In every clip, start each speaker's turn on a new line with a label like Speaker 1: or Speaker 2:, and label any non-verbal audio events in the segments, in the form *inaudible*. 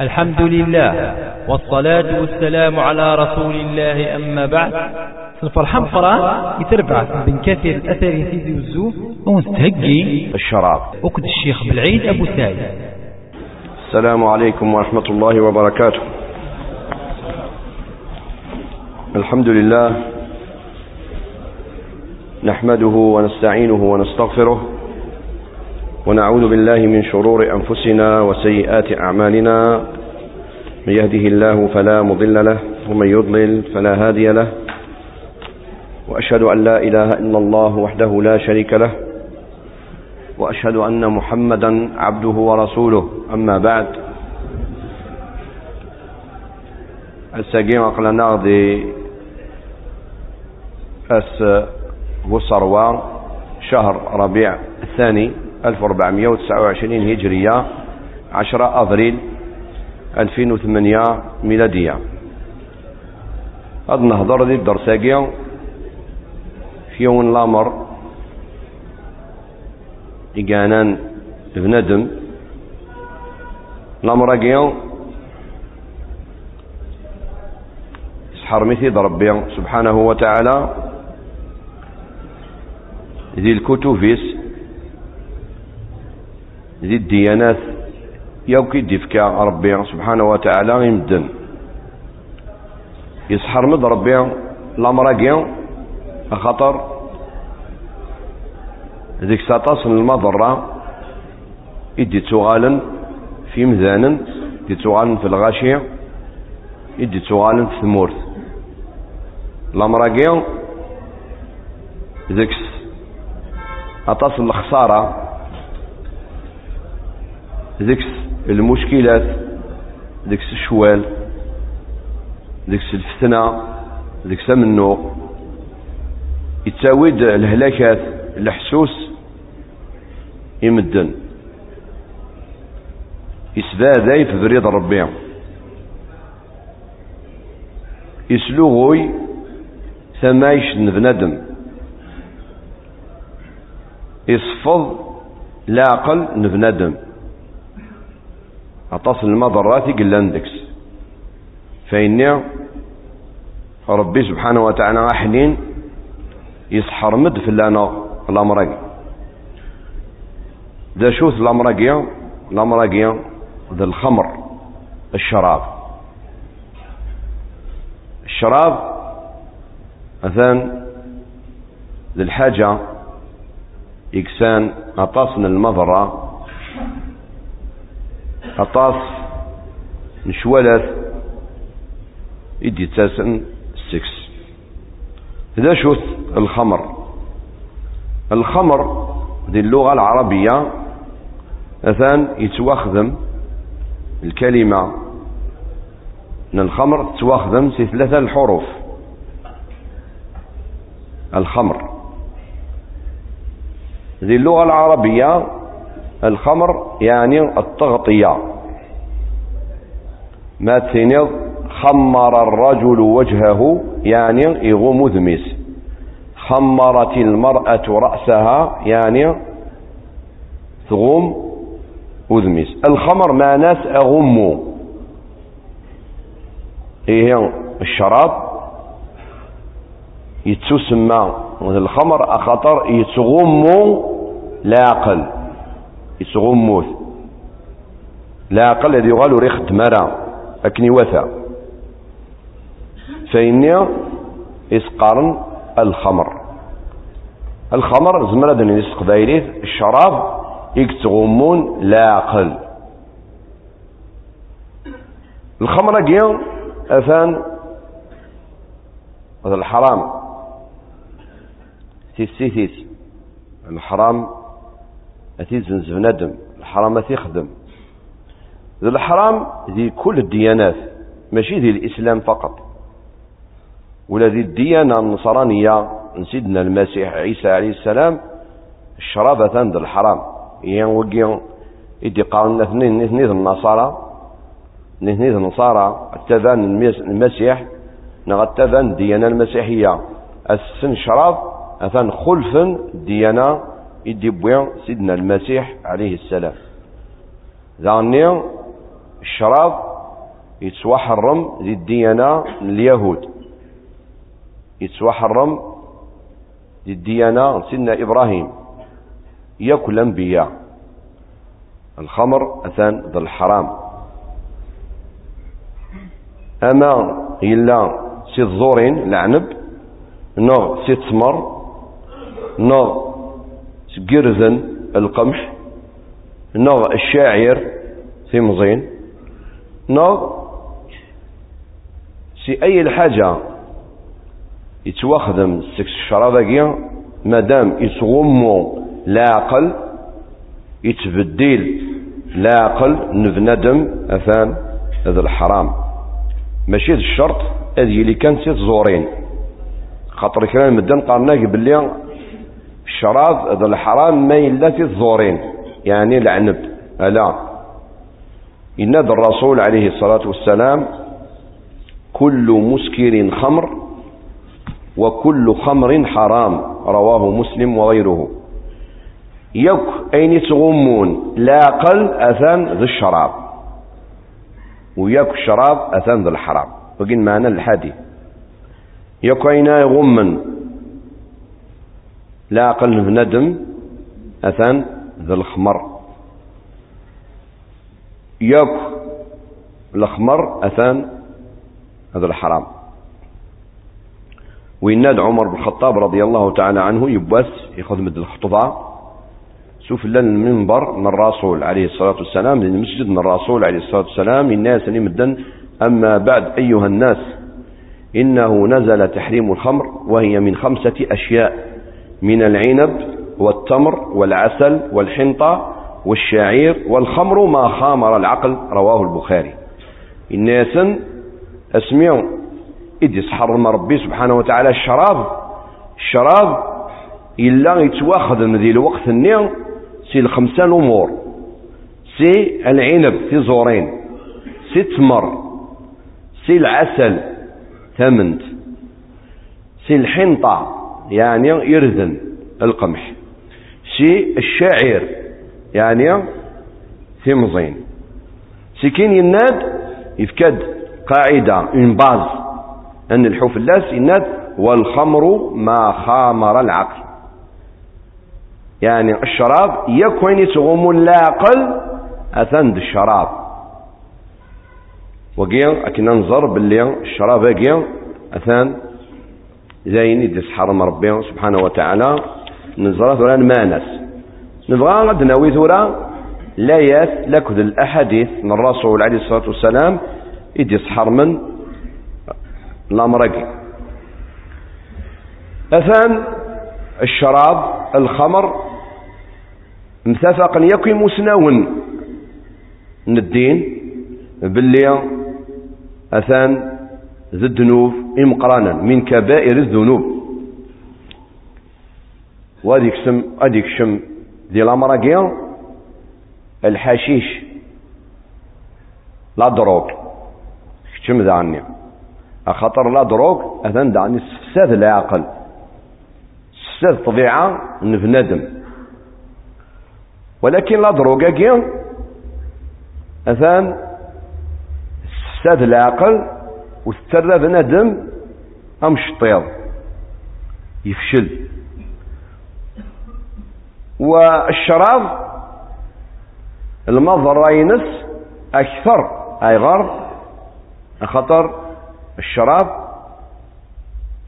Speaker 1: الحمد لله والصلاة والسلام على رسول الله أما بعد.
Speaker 2: الفرحة مقرا يتربع بن كثير الأثر سيدي وزو ونستهجي
Speaker 3: الشراب.
Speaker 2: وكد الشيخ بالعيد أبو سعيد.
Speaker 3: السلام عليكم ورحمة الله وبركاته. الحمد لله نحمده ونستعينه ونستغفره ونعوذ بالله من شرور أنفسنا وسيئات أعمالنا. من يهده الله فلا مضل له ومن يضلل فلا هادي له. وأشهد أن لا إله إلا الله وحده لا شريك له. وأشهد أن محمدا عبده ورسوله. أما بعد الساقين أقلنا ذي أس وصروا شهر ربيع الثاني. 1429 هجرية 10 أبريل 2008 ميلادية. هذا نهضر ذي الدرساقي في يوم الأمر إيقانان بندم. الأمر اقيا سحر مثي ربي سبحانه وتعالى. ذي الكتوفيس ذي الديانات يوكي ديفكا ربي سبحانه وتعالى يمدن. يسحر مد ربي الامر اقيا خطر. ذيك ساطاس المضرة. يدي تغالا في مذانا يدي تغالا في الغاشية يدي تغالا في ثمورث الامراقيا ذيك أطاس الخسارة. ذيك المشكلات ذيك الشوال ذيك الفتنة ذيك سمنو يتساويد الهلاكات الحسوس يمدن. يسباداي في بريد ربي. يسلوغوي ثمايش بنادم يصفض لاقل نبنادم. أتصل المضرات قلاندكس فإني ربي سبحانه وتعالى حنين يسحر مد في اللانغ الأمراقي ذا شوث الأمراقية الأمراقية ذا الخمر الشراب. الشراب مثلا ذا الحاجة إكسان أطاس من أطاس نشولث يدي تاسن السكس إذا شوث الخمر. الخمر ذي اللغة العربية مثلا يتواخذم الكلمة. من الخمر تواخذم في ثلاثة الحروف. الخمر. ذي اللغة العربية الخمر يعني التغطية. ما تنض خمر الرجل وجهه يعني يغوم ذميس خمرت المرأة رأسها يعني تغم وذميس الخمر ما ناس أغمو. إيه الشراب. يتسمى. الخمر أخطر يتغمو لا أقل يتغموث لا أقل الذي يغال ريخ دمرة أكني وثا فإني إسقارن الخمر. الخمر زمرة دنيس قبايليت الشراب يكتغمون لا أقل. الخمر قيام أثان هذا الحرام. تيسيثيس الحرام أتي زنزف ندم الحرام أتي خدم ذا الحرام ذي كل الديانات ماشي ذي الإسلام فقط. ولا ذي الديانة النصرانية سيدنا المسيح عيسى عليه السلام الشرابة عند الحرام. ين وقيا يدي قارن اثنين اثنين النصارى اثنين النصارى التبان المسيح نغ التبان الديانة المسيحية. السن شراب أثان خلفا ديانة يدي بويا سيدنا المسيح عليه السلام. ذاني الشراب يتسوحرم ذي الديانة اليهود. يتسوحرم ذي الديانة سيدنا إبراهيم. يأكل الأنبياء الخمر أثان ذا الحرام. أما إلا سيد زورين العنب نغ سيد تمر نغ قرزن القمح. نغ الشاعر ثمزين نغ سي أي الحاجة يتواخدم السكس الشراباكي مادام يتغمو لا عقل يتبدل لا عقل نبندم أثان هذا الحرام. ماشي الشرط هذه اللي كانت سيت زورين. خاطر كلام مدن قارناك باللي الشراب هذا الحرام ما إلا سيت زورين يعني العنب. ألا. ينادى الرسول عليه الصلاة والسلام كل مسكر خمر وكل خمر حرام رواه مسلم وغيره. يك أين تغمون لا قل أثان ذي الشراب. ويك الشراب أثان ذي الحرام. وقين معنا الحديث يك أين يغمن؟ لا قل بندم أثان ذي الخمر. يك الأخمر أثان هذا الحرام. ويناد عمر بن الخطاب رضي الله تعالى عنه يبوس ياخذ مد الخطبة. شوف لنا المنبر من الرسول عليه الصلاة والسلام لأن المسجد من الرسول عليه الصلاة والسلام الناس اللي مدن أما بعد أيها الناس إنه نزل تحريم الخمر وهي من خمسة أشياء. من العنب والتمر والعسل والحنطة والشعير والخمر ما خامر العقل رواه البخاري. الناس أسمعوا إذ حرم ربي سبحانه وتعالى الشراب. الشراب إلا يتواخذ من ذي الوقت النيل سي الخمسة الأمور. سي العنب في زورين. سي التمر سي العسل ثمنت سي الحنطة. يعني يرذن القمح. سي الشعير يعني في مزين سكين يناد يفكد قاعدة اون باز. أن الحوف اللاس يناد والخمر ما خامر العقل. يعني الشراب يكون يتغم اللاقل أثند الشراب. وقيا أكنا ننظر باللي الشراب قيا أثان زين يدس حرم ربي سبحانه وتعالى. نزرات ولا نمانس نبغى غد ناوي ثورة لايات لكذ الأحاديث من الرسول عليه الصلاة والسلام إذ يصحر من الأمرقي أثان الشراب الخمر. متفق يكون مسنون من الدين باللي أثان الذنوب إمقرانا من كبائر الذنوب. وهذيك سم هذيك شم دي الامراكي الحشيش لا دروك. كتشم ذاني خاطر لا دروك أذن داني سفساد العقل. سفساد طبيعة نفندم ولكن لا دروك اكي أذن سفساد العقل وسترى بندم أم شطيض يفشل. والشراب المظهر ينس أكثر أي غر خطر. الشراب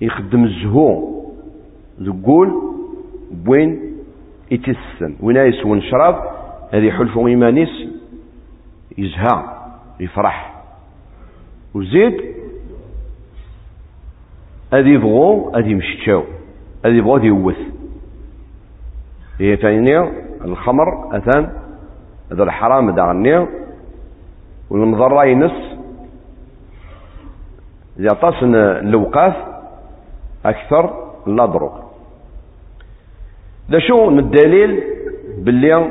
Speaker 3: يخدم الزهو. ذقول بوين يتسن وين يسون شراب هذه حلف إيمانيس يزهى يفرح. وزيد يبغو هذه مشتاو هذه يبغو هذه يوث. هي ثانية الخمر أثان. هذا الحرام دعني والمضرة ينس. إذا طاسن اللوقاف أكثر لا ضرب ده شو الدليل باللي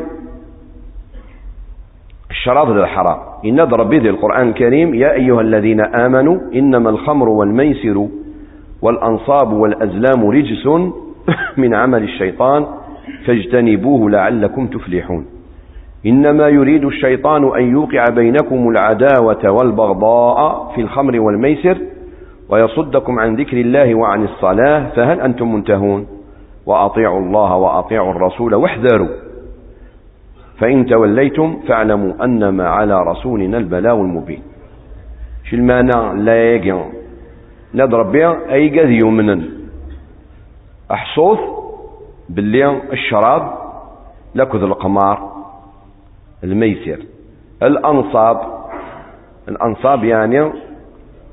Speaker 3: الشراب ذا الحرام؟ إن ربي ذي القرآن الكريم يا أيها الذين آمنوا إنما الخمر والميسر والأنصاب والأزلام رجس *laughs* من عمل الشيطان فاجتنبوه لعلكم تفلحون. إنما يريد الشيطان أن يوقع بينكم العداوة والبغضاء في الخمر والميسر ويصدكم عن ذكر الله وعن الصلاة فهل أنتم منتهون؟ وأطيعوا الله وأطيعوا الرسول واحذروا. فإن توليتم فاعلموا أنما على رسولنا البلاء المبين. شو المعنى لا يجي نضرب بها أي قذ يمنا أحصوث باللي الشراب لكذ القمار الميسر. الأنصاب الأنصاب يعني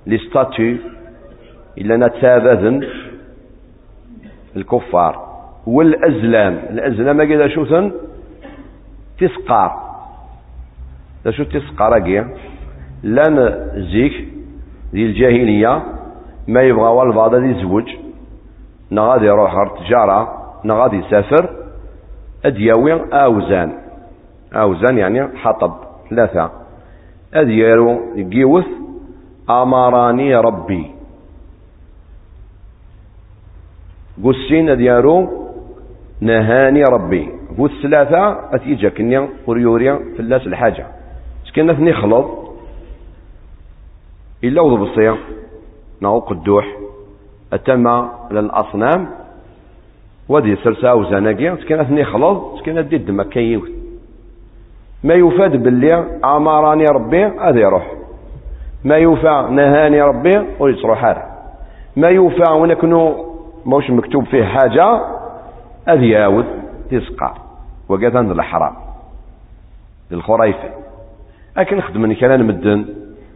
Speaker 3: لستاتيو إلا نتابذن الكفار. والأزلام الأزلام كذا شوثن تسقار. شو تسقار لأن زيك ذي الجاهلية. ما يبغى والبعض ذي زوج نغادي يروح تجارة نغادي يسافر أدياوي أوزان. أوزان يعني حطب ثلاثة. أديارو يقيوث أمراني ربي. قسين ديارو نهاني ربي. قوس ثلاثة أتيجا كنيا وريوريا في الناس الحاجة. سكنا ثني خلط إلا وضو بصيا نعو قدوح أتما للأصنام ودي سرسا وزناقيا سكنا ثني خلط سكنا دي الدم كيوت ما يفاد باللي أمراني ربي هذا يروح. ما يوفى نهاني ربي ويصروح هذا. ما يوفى ونكنو موش مكتوب فيه حاجة أذي ياود تسقى. وقات عند الحرام. للخريفة لكن خدم كلام مدن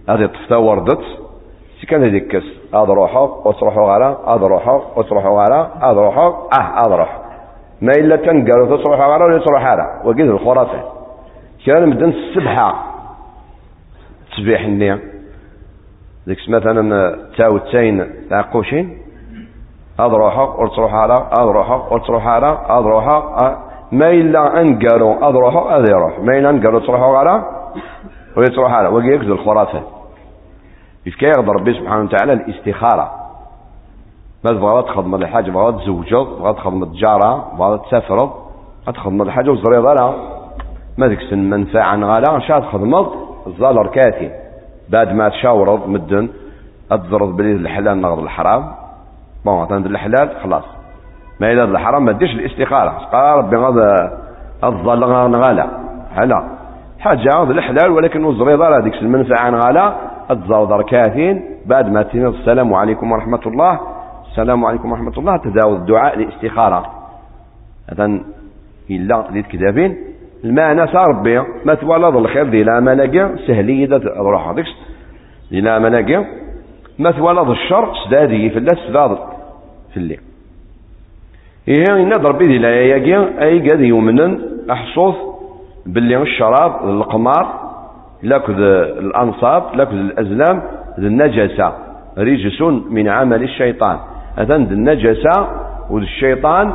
Speaker 3: هذه طفتا وردت. كان هذيك كس هذا روحه وتروحوا على هذا روحه وتروحوا على هذا روحه آه هذا روح ما إلا تنقل وتصروحوا على ولا تصروح على وقيد الخرافة كان مدن السبحة تسبيح النية. ديك مثلا تاو تاين تاع قوشين هذا روحه قلت تروح على هذا روحه قلت تروح على هذا روحه ما إلا أنقروا هذا روحه هذا يروح ما إلا أنقروا تروحوا على ويتروح على وقي يكذب الخرافة كيف يقدر ربي سبحانه وتعالى الاستخارة. ما تبغى تخدم الحاجة تبغى تزوجه تبغى تخدم التجارة تبغى تسافر تخدم الحاجة وزريض لها. ما ذيك سن منفعة غالا شاد خدمت الزالر كاتي بعد ما تشاورض مدن أتضرب بلي الحلال نغض الحرام. بون عند الحلال خلاص. ما إذا الحرام ما تديش الاستخارة. قال ربي غاض الظل نغالا هلا حاجة غاض الحلال ولكن وزريضة هذيك المنفعة نغالا الزوضر كاثين بعد ما تنظ السلام عليكم ورحمة الله. السلام عليكم ورحمة الله. تداول الدعاء الاستخارة هذا إلا ذي كذابين المعنى صار ربي ما تولد الخير ذي لا ملاقي سهلية روح هذيك. ذي لا ملاقي ما تولد الشر؟ سدادي في الله سداد في الليل إيه نضرب بذي لا يجي أي قد يمنن أحصوث باللي الشراب القمار. لكذ الأنصاب لكذ الأزلام النجسة رجس من عمل الشيطان. هذا النجسة والشيطان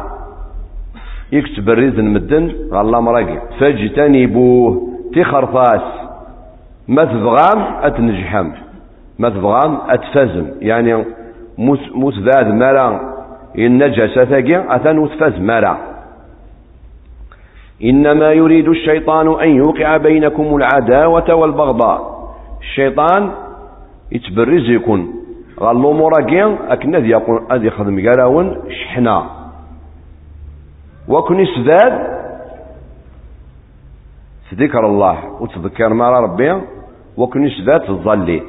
Speaker 3: يكتب الرزق المدن الله مراقي فاجتنبوه. تخرفاس. ما تبغام أتنجحم. ما تبغام أتفزم. يعني موت ذاد مرا النجاسة ثقي أثن وتفز مرا إنما يريد الشيطان أن يوقع بينكم العداوة والبغضاء. الشيطان يتبرز يكون غالو مراكين أكن ذي يقول أذي خدم قراون شحنا وكن في ذكر الله. وتذكر ما ربي. وكن يسداد تظلي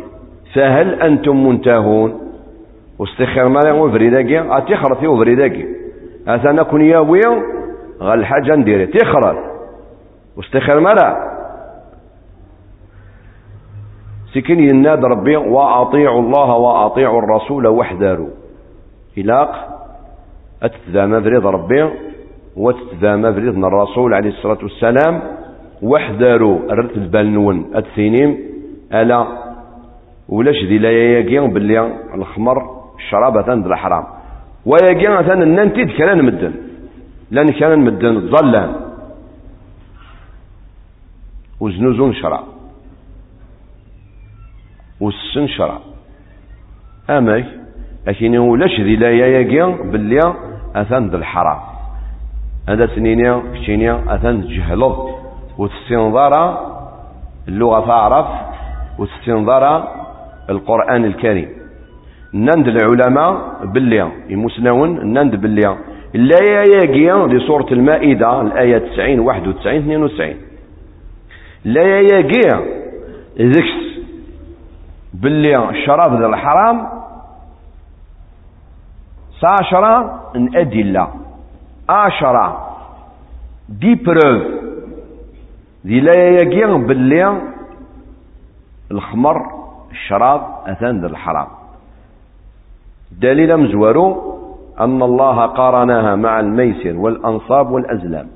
Speaker 3: فهل أنتم منتهون؟ واستخير ما يقول فريداكي أتخرثي وفريداكي أثنا كن ياوي غال حاجة نديري تخرث واستخير ما لا سكن يناد ربي وأطيعوا الله وأطيعوا الرسول واحذروا. إلاق أتتذا مفريض ربي وتتذا مفريض الرسول عليه الصلاة والسلام. واحذروا. الرتب البالنون أتثينيم. ألا. ولاش ذي لا يجي باللي الخمر الشراب ثان الحرام. ويجي ثان الننتيد كان مدن. لأن كان مدن ظلان وزنوزون شراب والسن شراب امي لكن ولاش ذي لا يجي باللي أثان الحرام. هذا سنينيا كشينيا أثان جهلض وتستنظر اللغة تعرف وتستنظر القرآن الكريم. نند العلماء باللي يمسنون نند باللي الآية ياقيا دي سورة المائدة الآية 90 91 92 الآية ياقيا ذكس باللي الشراب ذا الحرام ساشرة أدلة عشرة دي بروف دي لا ياقيا باللي الخمر الشراب أثان ذا الحرام. دليل مزورو أن الله قارنها مع الميسر والأنصاب والأزلام.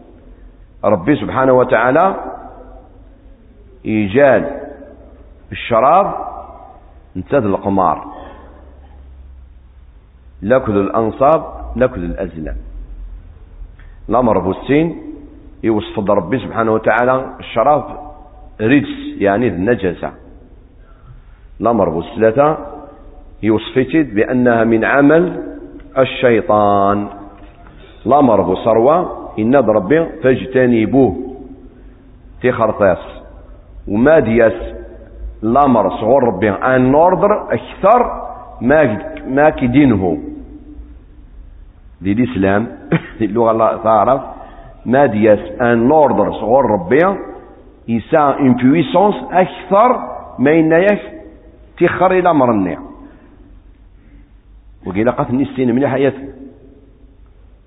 Speaker 3: ربي سبحانه وتعالى إيجاد الشراب انتد القمار. لكل الأنصاب لكل الأزلام. الأمر بوستين يوصف ربي سبحانه وتعالى الشراب رجس يعني النجسة الأمر بوستلاتة يوصفتي بأنها من عمل الشيطان. الأمر بصروة إن ربي فاجتنبوه تخرطاس وما دياس الأمر صغر ربي. أن نوردر أكثر ما ما كدينه. دي الإسلام *laughs* اللغة الله تعرف. ما دياس أن نوردر صغر ربي. يسا ان بويسونس أكثر ما إنيك تخر إلى أمر النعم وقيل قتل نسين من حياته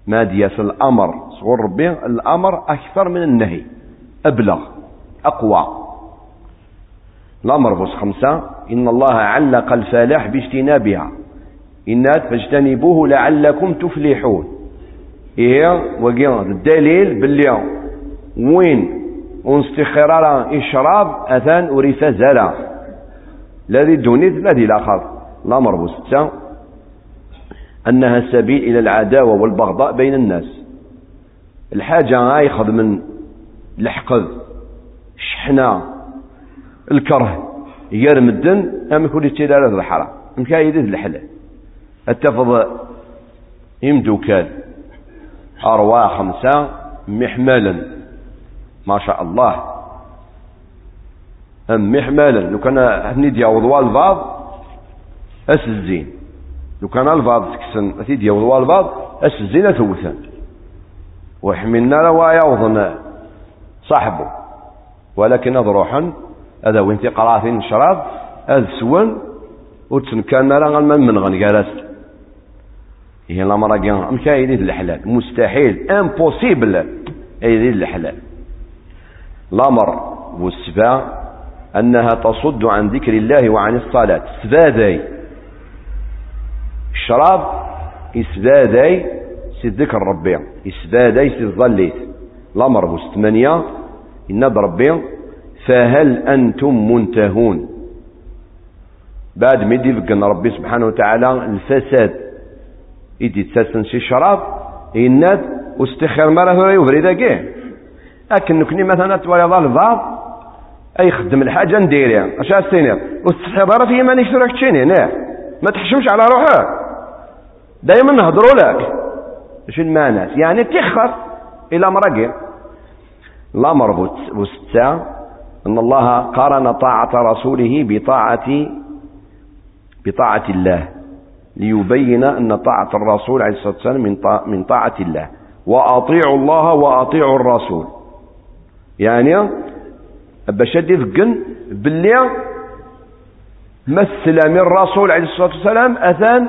Speaker 3: ما دياس الأمر. صغر ربي الأمر أكثر من النهي. أبلغ. أقوى. الأمر بس خمسة. إن الله علق الفلاح باجتنابها. إنات فاجتنبوه لعلكم تفلحون. إيه؟ وقيل الدليل باللي وين ونستخرار إشراب أثان أريف زلا الذي دونيت الذي الآخر الأمر بستة أنها سبيل إلى العداوة والبغضاء بين الناس. الحاجة غايخذ من الحقد الشحنة الكره يرم الدن أم يكون يتيل على الحرام. مكايد الحلال التفض يمدوكال أرواح خمسة محملا ما شاء الله. أم محملا لو كان هني ديال البعض أس الزين. لو كان الفاض تكسن أتي ديال البعض أس الزين ثوثا وحملنا له يوضن صاحبه. ولكن روحا هذا وانت قراثين شراب هذا سوان وتنكان راه من من غنقارس هي الامر كان مكاين الحلال؟ مستحيل امبوسيبل اي الحلال. الامر والسبا أنها تصد عن ذكر الله وعن الصلاة. سبادي الشراب اسبادي سيد ذكر ربي. اسبادي سيد ظليت الأمر والثمانيه ان ربي. فهل أنتم منتهون؟ بعد ما يدي فقنا ربي سبحانه وتعالى الفساد. يدي تساسن شي شراب يناد واستخر مرة هو يوفري ذاكيه لكن نكني مثلا توالي البعض أي خدم الحاجة نديرها اش استينير واستخبار في مانيش راك تشيني؟ نه ما تحشمش على روحك. دائما نهضروا لك. إيش المعنى؟ يعني تخر إلى مرقي الامر بوستا أن الله قارن طاعة رسوله بطاعة بطاعة الله. ليبين أن طاعة الرسول عليه الصلاة والسلام من من طاعة الله. وأطيعوا الله وأطيعوا الرسول. يعني بشد فقن باللي مثل من الرسول عليه الصلاة والسلام أثان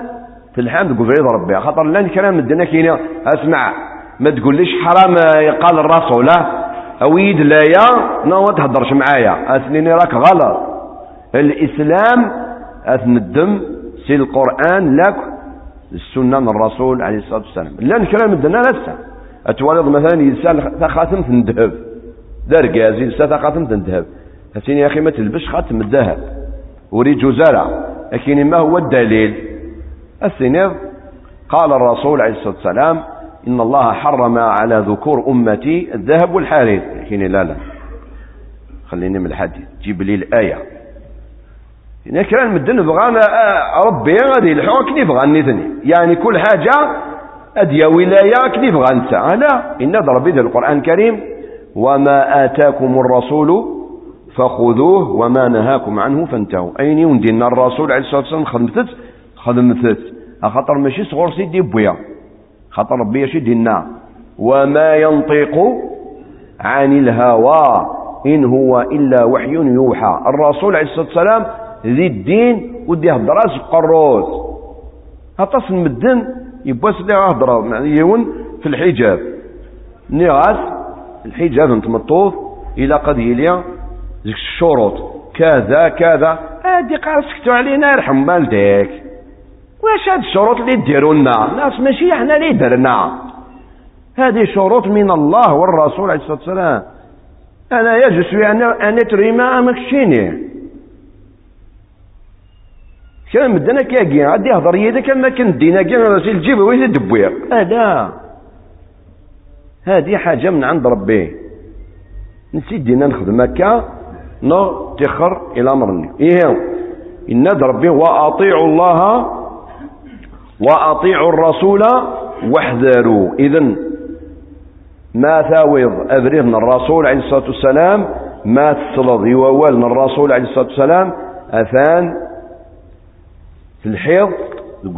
Speaker 3: في الحمد. قول فريض ربي خاطر لأن كلام الدنيا كينا أسمع ما تقوليش حرام قال الرسول لا. أويد لايا نو تهضرش معايا. أثنيني راك غلط. الإسلام أثن الدم سي القرآن لك السنة من الرسول عليه الصلاة والسلام. لأن كلام الدنا لسه. اتولد مثلا يسال خاتم الذهب دار قازي لسه خاتم الذهب هاتيني يا أخي ما تلبش خاتم الذهب. وريد جزالة لكن ما هو الدليل؟ السنير قال الرسول عليه الصلاة والسلام إن الله حرم على ذكور أمتي الذهب والحرير. حين لا لا. خليني من الحديث. جيب لي الآية إن كان مدن بغانا آه، ربي غادي الحوك كيف غنيتني يعني كل حاجة أديا ولاية كيف غنسى لا إن ربي القرآن الكريم وما آتاكم الرسول فخذوه وما نهاكم عنه فانتهوا. أين يوندينا الرسول عليه الصلاة والسلام خدمتت؟ خدمتت. خاطر ماشي صغور سيدي بويا. خاطر ربي اش يدينا وما ينطق عن الهوى إن هو إلا وحي يوحى. الرسول عليه الصلاة والسلام ذي الدين ودي هضراس قروس أطاس المدن يبواس لي هضرا يون في الحجاب. نغاس الحجاب نتمطوف إلى قد يليا ذيك الشروط. كذا كذا. هادي قال سكتوا علينا يرحم والديك. واش هاد الشروط اللي ديروا لنا ناس ماشي إحنا اللي درنا. هذه شروط من الله والرسول عليه الصلاة والسلام. أنا يجلس أنا ان تريما مكشيني كان مدنا كاكي غادي يهضر يدك ما كان دينا كي الجيب وين دبوير لا هذه حاجة من عند ربي. نسيت دينا نخدم هكا. نو تخر إلى امرني إيه إن ربي وأطيعوا الله وأطيعوا الرسول واحذروا. اذا ما ثاوض ابريد من الرسول عليه الصلاة والسلام ما تصلض. يوال الرسول عليه الصلاة والسلام. أثان في الحيض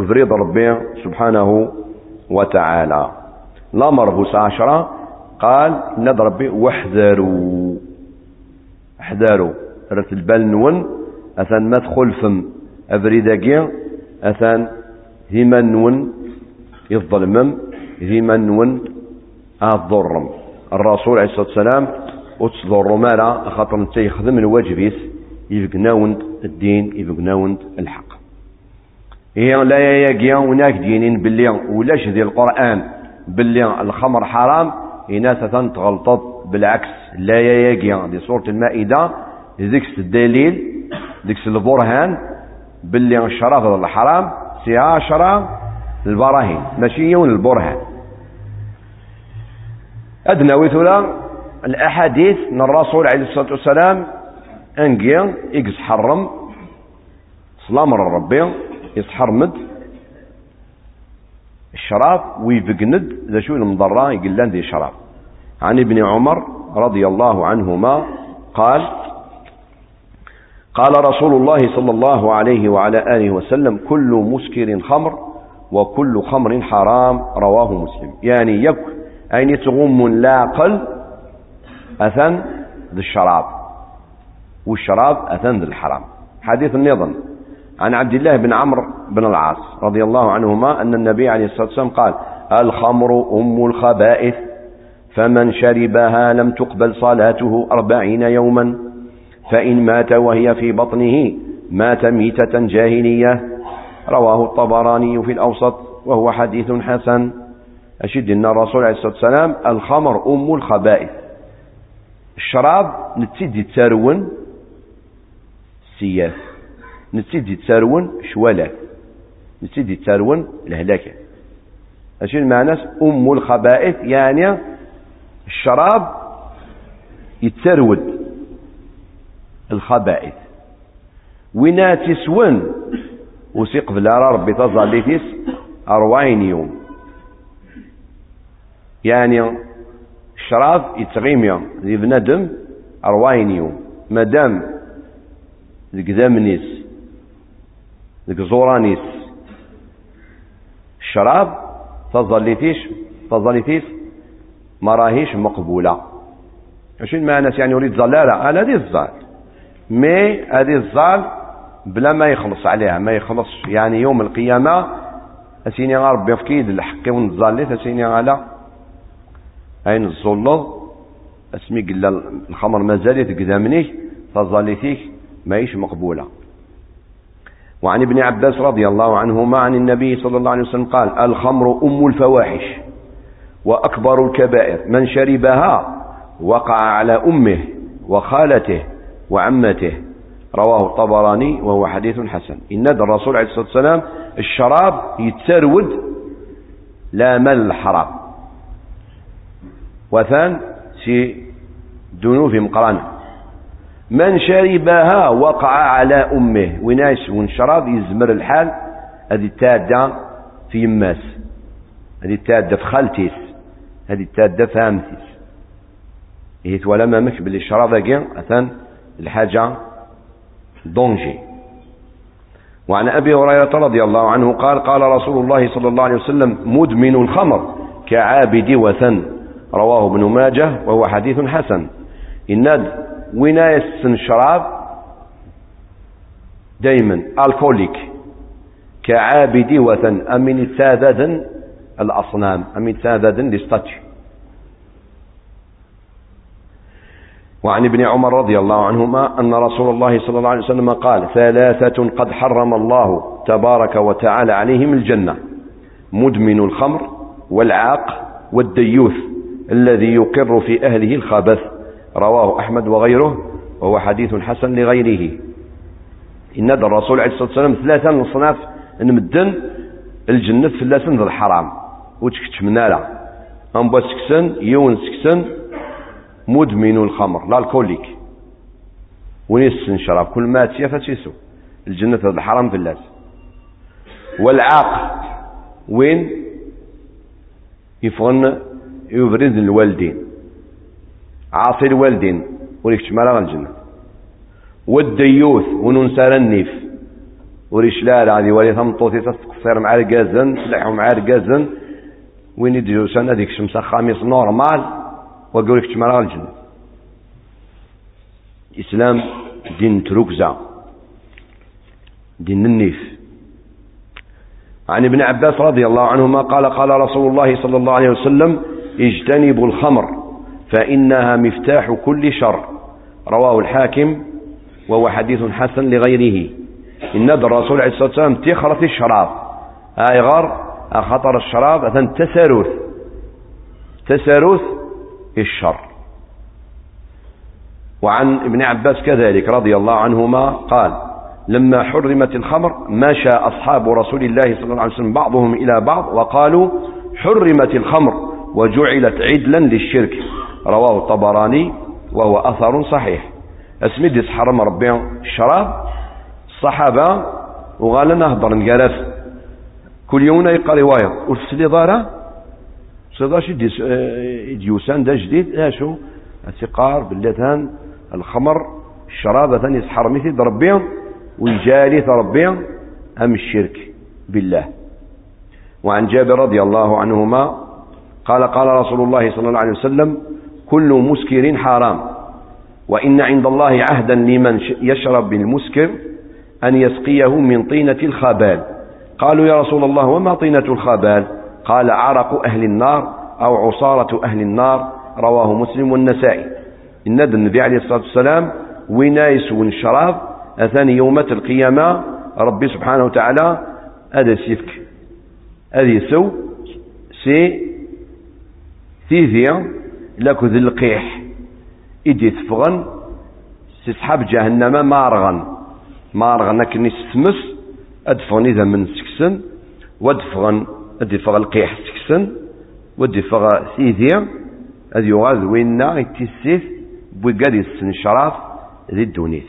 Speaker 3: فريض ربي سبحانه وتعالى. الامر بوس عشرة. قال ند ربي واحذروا. احذروا رت البال نون أثان ما تخلفم افريداكي أثان هما نون يظلمم هما نون الضرم الرسول عليه الصلاة والسلام وتصدر مالا خاطر انت يخدم الواجبيس يبقناوند الدين يبقناوند الحق. هي لا يا هناك دينين باللي ولاش ديال القرآن باللي الخمر حرام إناث تغلطت بالعكس. لا يا دي سورة المائدة ذيك الدليل ذيك البرهان باللي الشراب الحرام سي عشرة البراهين. ماشي يون البرهان. أدنى وثلا الأحاديث من الرسول عليه الصلاة والسلام أنقيا إكس حرم سلام ربي يتحرمد الشراب ويفقند ذا شو المضرة يقول ذي شراب. عن ابن عمر رضي الله عنهما قال قال رسول الله صلى الله عليه وعلى آله وسلم كل مسكر خمر وكل خمر حرام رواه مسلم. يعني يك أين تغم لا قل أثن ذي الشراب والشراب أثن ذي الحرام. حديث النظم. عن عبد الله بن عمرو بن العاص رضي الله عنهما أن النبي عليه الصلاة والسلام قال الخمر أم الخبائث فمن شربها لم تقبل صلاته أربعين يوما فإن مات وهي في بطنه مات ميتة جاهلية. رواه الطبراني في الأوسط وهو حديث حسن. أشد أن الرسول عليه الصلاة والسلام الخمر أم الخبائث. الشراب نتسد تسارون سياف نتسد يتسارون شوالا. نتسد يتسارون الهلاكة اش المعنى أم الخبائث يعني الشراب يتسرود. الخبائث. وين تسون. وسيق بلا ربي تظليتيس أربعين يوم. يعني الشراب يتغيميا ذي بندم أربعين يوم. مادام ذي قدام زورانيس. الشراب تظليتيش تظليتيس ما راهيش مقبولة اش المعنى يعني يريد زلالة؟ أنا هذه الزال. مي هذه الزال بلا ما يخلص عليها ما يخلص يعني يوم القيامة أسيني ربي في كيد الحق ونزاليت أسيني على اين الظلظ أسمي قل الخمر ما زالت قدامني فظليتيك ماهيش مقبولة. وعن ابن عباس رضي الله عنهما عن النبي صلى الله عليه وسلم قال الخمر أم الفواحش وأكبر الكبائر من شربها وقع على أمه وخالته وعمته. رواه الطبراني وهو حديث حسن. إن الرسول عليه الصلاة والسلام الشراب يتسرود لا مال الحرام وثان سي دنوف مقرانة. من شربها وقع على أمه. وناس ونشرب يزمر الحال. هذه التادة في يماس. هذه التادة في خالتيس. هذه التادة في هامتيس إيه ولا مامك باللي الشراب أثان الحاجة دونجي. وعن أبي هريرة رضي الله عنه قال قال رسول الله صلى الله عليه وسلم مدمن الخمر كعابد وثن. رواه ابن ماجه وهو حديث حسن. إن وين شراب دائما الكوليك كعابد وثن أمن ساددا الأصنام أمن ساددا لستاتيو وعن ابن عمر رضي الله عنهما أن رسول الله صلى الله عليه وسلم قال ثلاثة قد حرم الله تبارك وتعالى عليهم الجنة مدمن الخمر والعاق والديوث الذي يقر في أهله الخبث. رواه أحمد وغيره وهو حديث حسن لغيره. إن الرسول عليه الصلاة والسلام ثلاثة من الصناف نمدن الجنة ثلاثة ذا الحرام. وتكتش منالا أنبا سكسن يون سكسن مدمن الخمر الالكوليك وين شراب؟ كل ما تيا تيسو الجنة هذا الحرام اللاس والعاق وين؟ يفغن يبرز الوالدين. عاصي الوالدين وريكش مالا الجنة والديوث وننسى النيف وريش لا هذه ولي ثمطوتي تستقصير مع رقازن تلحو مع رقازن وين يديو سنة ديك شمسة خامس نورمال. وقول لك تمرا الجنة الإسلام دين تركزة دين النيف. عن ابن عباس رضي الله عنهما قال قال رسول الله صلى الله عليه وسلم اجتنبوا الخمر. فإنها مفتاح كل شر. رواه الحاكم وهو حديث حسن لغيره. إن الرسول عليه الصلاة والسلام تخرة الشراب. هاي غار؟ خطر الشراب. أثن تساروث. تساروث الشر. وعن ابن عباس كذلك رضي الله عنهما قال لما حرمت الخمر مشى أصحاب رسول الله صلى الله عليه وسلم بعضهم إلى بعض وقالوا حرمت الخمر وجعلت عدلا للشرك. رواه الطبراني وهو أثر صحيح. اسمي حرم ربي الشراب الصحابة وقال نهضر نقالف كل يوم يقال رواية. والسلي ضارة صداش ديوسان دا جديد. اشو السقار باللتان الخمر الشراب ثاني يسحر مثل ربيهم ويجالي ربيهم أم الشرك بالله. وعن جابر رضي الله عنهما قال قال رسول الله صلى الله عليه وسلم كل مسكر حرام. وإن عند الله عهدا لمن يشرب بالمسكر أن يسقيه من طينة الخبال. قالوا يا رسول الله وما طينة الخبال؟ قال عرق أهل النار أو عصارة أهل النار رواه مسلم والنسائي. إن النبي عليه الصلاة والسلام وينايس ونشراب أثاني يوم القيامة ربي سبحانه وتعالى هذا سيفك هذه سو سي ثيثيا لك ذي القيح. إدي تفغن سيسحب جهنم مارغن مارغن لكن ستمس أدفغن إذا من سكسن وأدفغن أدي فغ القيح سكسن ودي فغ سيدي ادي يغاز وينا يتسيف بوغادي السن شراف ذي الدونيث.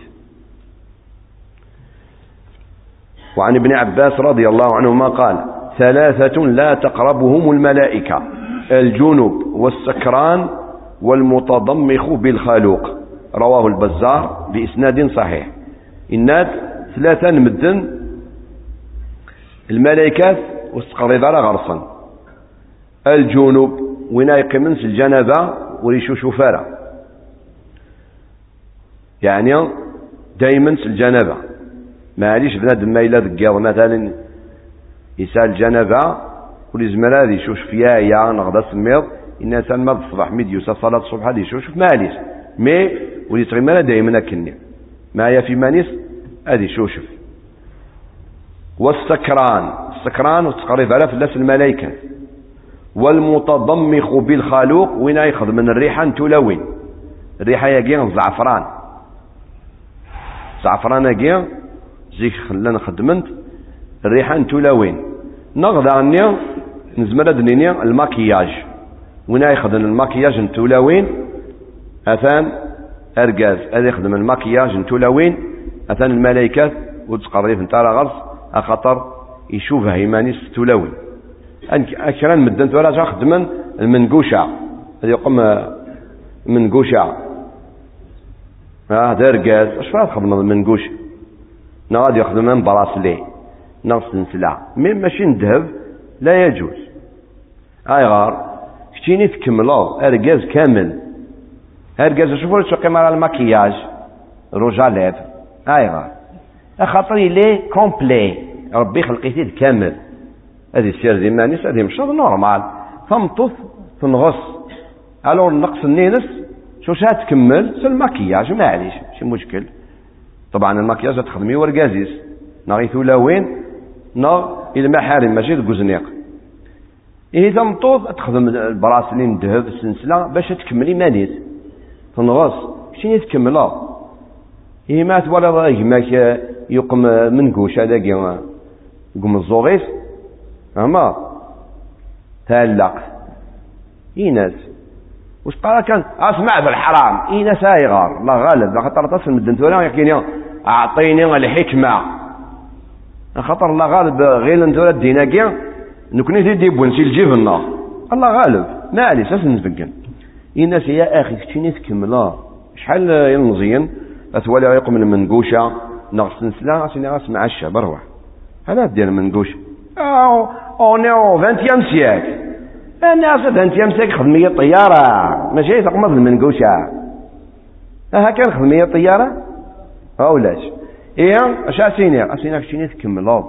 Speaker 3: وعن ابن عباس رضي الله عنهما قال ثلاثة لا تقربهم الملائكة. الجنوب والسكران والمتضمخ بالخالوق رواه البزار بإسناد صحيح. إناد ثلاثة مدن. الملائكات واستقرض على غرصا الجنوب وين يقيمنس الجنابة وريشو شوفارة. يعني دايما الجنابة معليش بنادم ما إلا ذكاض مثلا يسال الجنابة كل زمان هذه يشوش فيها يا نغدا سميض إن سان ما الصباح ميد يوسف صلاة الصبح هذه يشوش معليش مي ولي تغيمنا دايما كني. هي في مانيس هذه شوشف والسكران. السكران وتقريب على فلاس الملائكة والمتضمخ بالخالوق وين ياخذ من الريحة تلوين الريحة يجي زعفران. زعفران يجي زيك خلنا خدمنت الريحة تلوين نغضى عني نزمر دنيني الماكياج. وين ياخذ الماكياج تلوين أثان أرجاز هذا يخدم الماكياج تلوين أثان الملائكة وتقريب انت غرس أخطر يشوفها إيمانيس تلوين أكران مدن ولا خدما المنقوشة هذه يقوم من قوشة آه درقاز أش فاهم تخدم من قوشة نا غادي يخدم براسلي نا سلسلة مين ماشي ندهب لا يجوز. أي غار كتيني تكملو ارقاز كامل. ارقاز شوفوا تسوقي على المكياج روجا ليف أي غار. خاطر لي كومبلي. ربي خلقيتي كامل. هذه السير دي مانيس هذه مش نورمال. تمطف تنغص. ألو النقص النينس شو شا تكمل؟ الماكياج معليش ماشي مشكل. طبعا الماكياج تخدمي ورقازيس نغيثو وين؟ نا إلى محارم ماشي الكوزنيق إيه تمطوط تخدم البراسلين ذهب السلسلة باش تكملي مانيس تنغص. شنو تكملها إيه ما تولى يماك يقم من قوش هذاك يقوم الزوغيس أما؟ تالق إيناس وش قال كان؟ أسمع بالحرام إيناس أيغار الله غالب. خاطر تصل مدن ثورة يحكيني أعطيني الحكمة. خاطر الله غالب غير انتو الديناكيا نكوني في دي بونسي الجبنة الله غالب. ما علي ساس نتبقن إيناس يا أخي كتشيني تكملا شحال ينمزين أتوالي يقوم من منقوشة. نغس نسلا أسيني أسمع الشاب بروح. هذا ديال منقوشة أو أو نيو 20 سياك. الناس 20 سياك خدمية طيارة. ماشي تقمض المنقوشة. كان خدمية طيارة؟ أو لاش. إيه؟ أش أسيني أسيني كشيني تكمل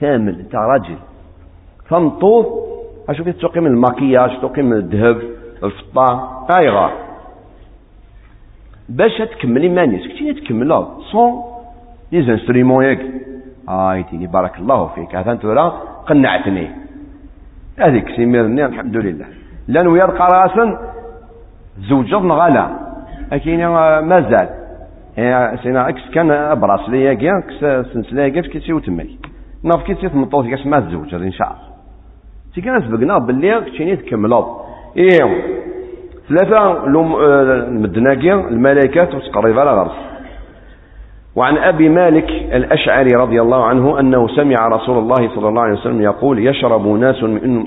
Speaker 3: كامل. أنت راجل. فمطوط أشوف تقيم المكياج تقيم الذهب الفضة. أيغا باش تكملي مانيس. كشيني تكمل صون. لي زانسترومون ياك. آيتيني بارك الله فيك. هذا أنت قنعتني. هذيك سيميرني الحمد لله. لأن ويا راسا زوجت نغالا اكين مازال. يعني سينا إكس كان براسلي كيا إكس سنسلا كيا كيسي وتمك ناف كيسي تمطوط كاس ما تزوج إن شاء الله. تي كان سبقنا باللي كشيني تكملوا إيه ثلاثة لوم آه، مدناكيا الملائكه وتقريبا على غرس وعن أبي مالك الأشعري رضي الله عنه أنه سمع رسول الله صلى الله عليه وسلم يقول يشرب ناس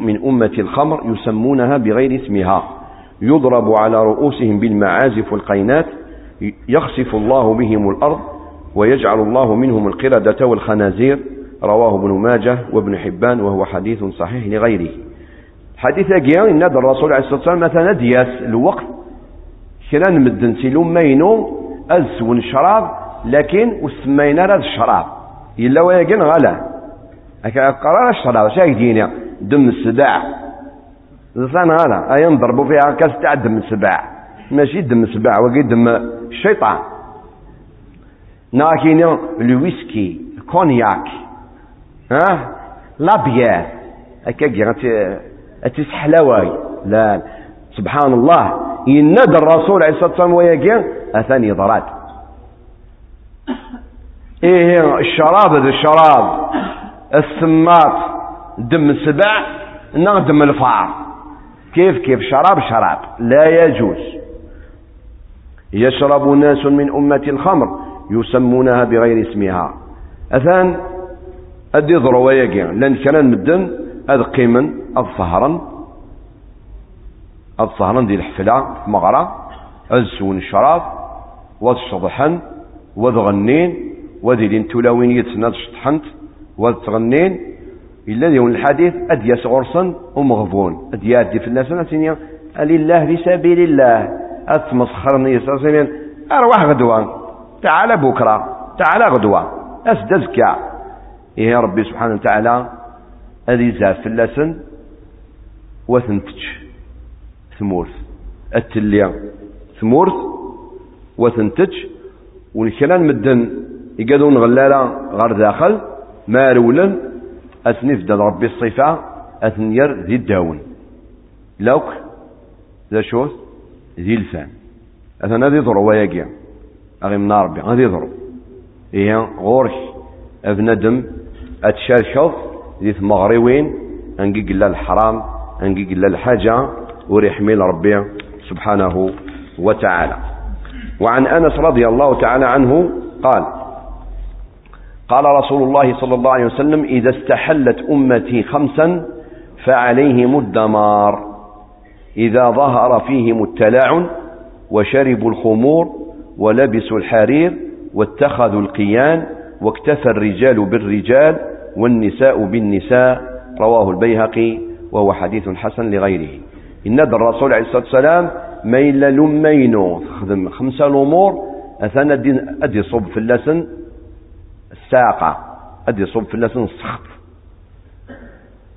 Speaker 3: من أمة الخمر يسمونها بغير اسمها. يضرب على رؤوسهم بالمعازف والقينات يخسف الله بهم الأرض ويجعل الله منهم القردة والخنازير رواه ابن ماجه وابن حبان وهو حديث صحيح لغيره. حديث أجيان إن الرسول عليه الصلاة والسلام مثلا دياس الوقت كلا مدن سيلوم مينو أز ونشراب لكن وسمينا هذا الشراب. إلا ويقن غلا. قرار الشراب شاك دينا دم السباع. لسان هذا أي نضربوا فيها كاس تاع دم السباع. ماشي دم السباع وقي دم الشيطان ناكين الويسكي الكونياك ها؟ لابيير. هكا اتيس حلاواي لا. سبحان الله. ينادى الرسول عليه الصلاة والسلام ويقين اثاني ضرات إيه الشراب هذا الشراب. السماط دم السبع دم الفار. كيف كيف؟ شراب شراب. لا يجوز. يشرب ناس من أمة الخمر يسمونها بغير اسمها. أثان أدي ضروايا لأن كان مدن هذا قيما الظهرا الظهرا دي الحفلة مغرى السون الشراب والشضحن وذغنين وذي لين تلاوين يتسناد شطحنت وتغنين إلا ديون الحديث أدياس غرصا ومغبون أديات في الناس ناسينيا لله في سبيل الله. أتمسخرني ساسينيا أرواح غدوة. تعال بكرة تعال غدوة. أسدزكا إيه يا ربي سبحانه وتعالى؟ هذه زاف اللسن وثنتج. ثمورث. التليا ثمورث وثنتج. والكلام مدن يقادون غلالا غير داخل. ما رولا أثني ربي الصفة. أثنير ذي الداون. لوك. ذا شوث. ذي الفان أثنى ذي ضرو وياقيا أغي من ربي غادي ضرو إيا غورك أبندم أتشاركض ذي ثمغريوين أنقي قلا الحرام أنقي قلا الحاجة وريحميل ربي سبحانه وتعالى. وعن أنس رضي الله تعالى عنه قال قال رسول الله صلى الله عليه وسلم إذا استحلت أمتي خمسا فعليهم الدمار. إذا ظهر فيهم التلاعن وشربوا الخمور ولبسوا الحرير واتخذوا القيان واكتفى الرجال بالرجال والنساء بالنساء رواه البيهقي وهو حديث حسن لغيره. إن الرسول عليه الصلاة والسلام ما إلا لمينو خدم خمسة الأمور أثنى أدي صب في اللسن الساقة أدي صب في اللسن السخط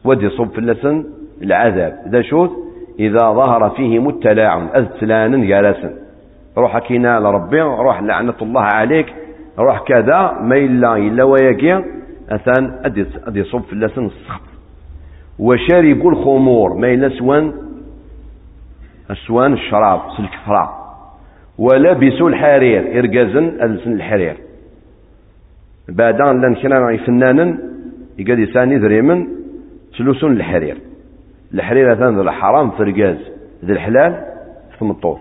Speaker 3: ودي صب في اللسن العذاب. ذا شوث إذا ظهر فيهم التلاعن أذتلان جالسا روح كينا لربي روح لعنة الله عليك روح كذا ما إلا إلا ويقيا أثان أدي أدي صب في اللسن السخط. وشربوا الخمور ما إلا سوان السوان الشراب سلكفرا ولبسوا الحرير إرجازن ألسن الحرير. بعدان لأن كنا فنانا يقعد يساني ذريمن سلوسون الحرير. الحرير ثان ذو الحرام في رجاز ذي الحلال في مطوف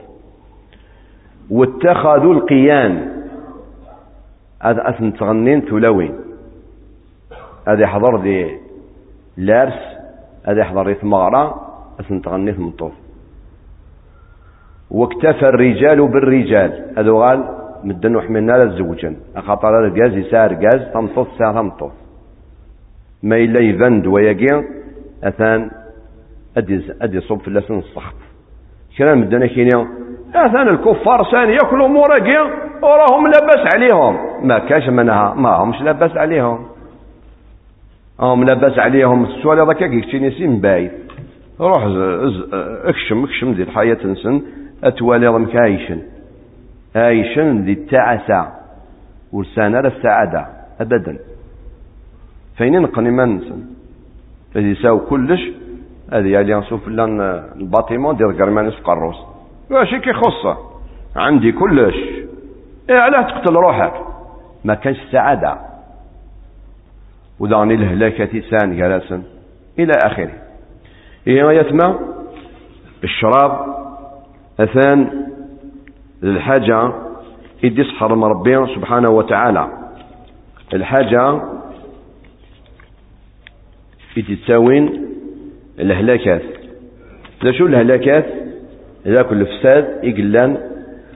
Speaker 3: واتخذوا القيان. هذا أثن تغنين ثلوين هذا يحضر ذي لارس هذا يحضر ذي ثمغرة أثن تغنين مطوف واكتفى الرجال بالرجال. هذا قال مدن وحملنا للزوجا أخطر الجاز يسار جاز تمطوف ساعة تمطوف ما إلا يفند ويقين أثان أدي أدي صب في اللسان الصخب كلام مدنا كينيا. أثان الكفار ثاني يأكلوا موراقيا وراهم لاباس عليهم. ما كاش منها ما همش لاباس عليهم. هم لاباس عليهم. السؤال هذا كيك يكتشيني سين بايت روح اكشم اكشم دي الحياة تنسن أتوالي ضمك عايشن عايشن ذي التعسى ورسانا السعادة. أبدا. فين نقني ما نسن؟ الذي يساو كلش هذه يعني نشوف لأن الباطيمون ديال كرمانيس قروس. ماشي كيخصه عندي كلش. إيه علاه تقتل روحك؟ ما كانش سعادة. ودعني الهلاكة تسان جلسا إلى آخره. إيه يتمى الشراب. أثان. الحاجة. إدي صحر ربنا سبحانه وتعالى. الحاجة. إدي تساوين. الهلاكات. لا شو الهلاكات. ذاك الفساد يقلان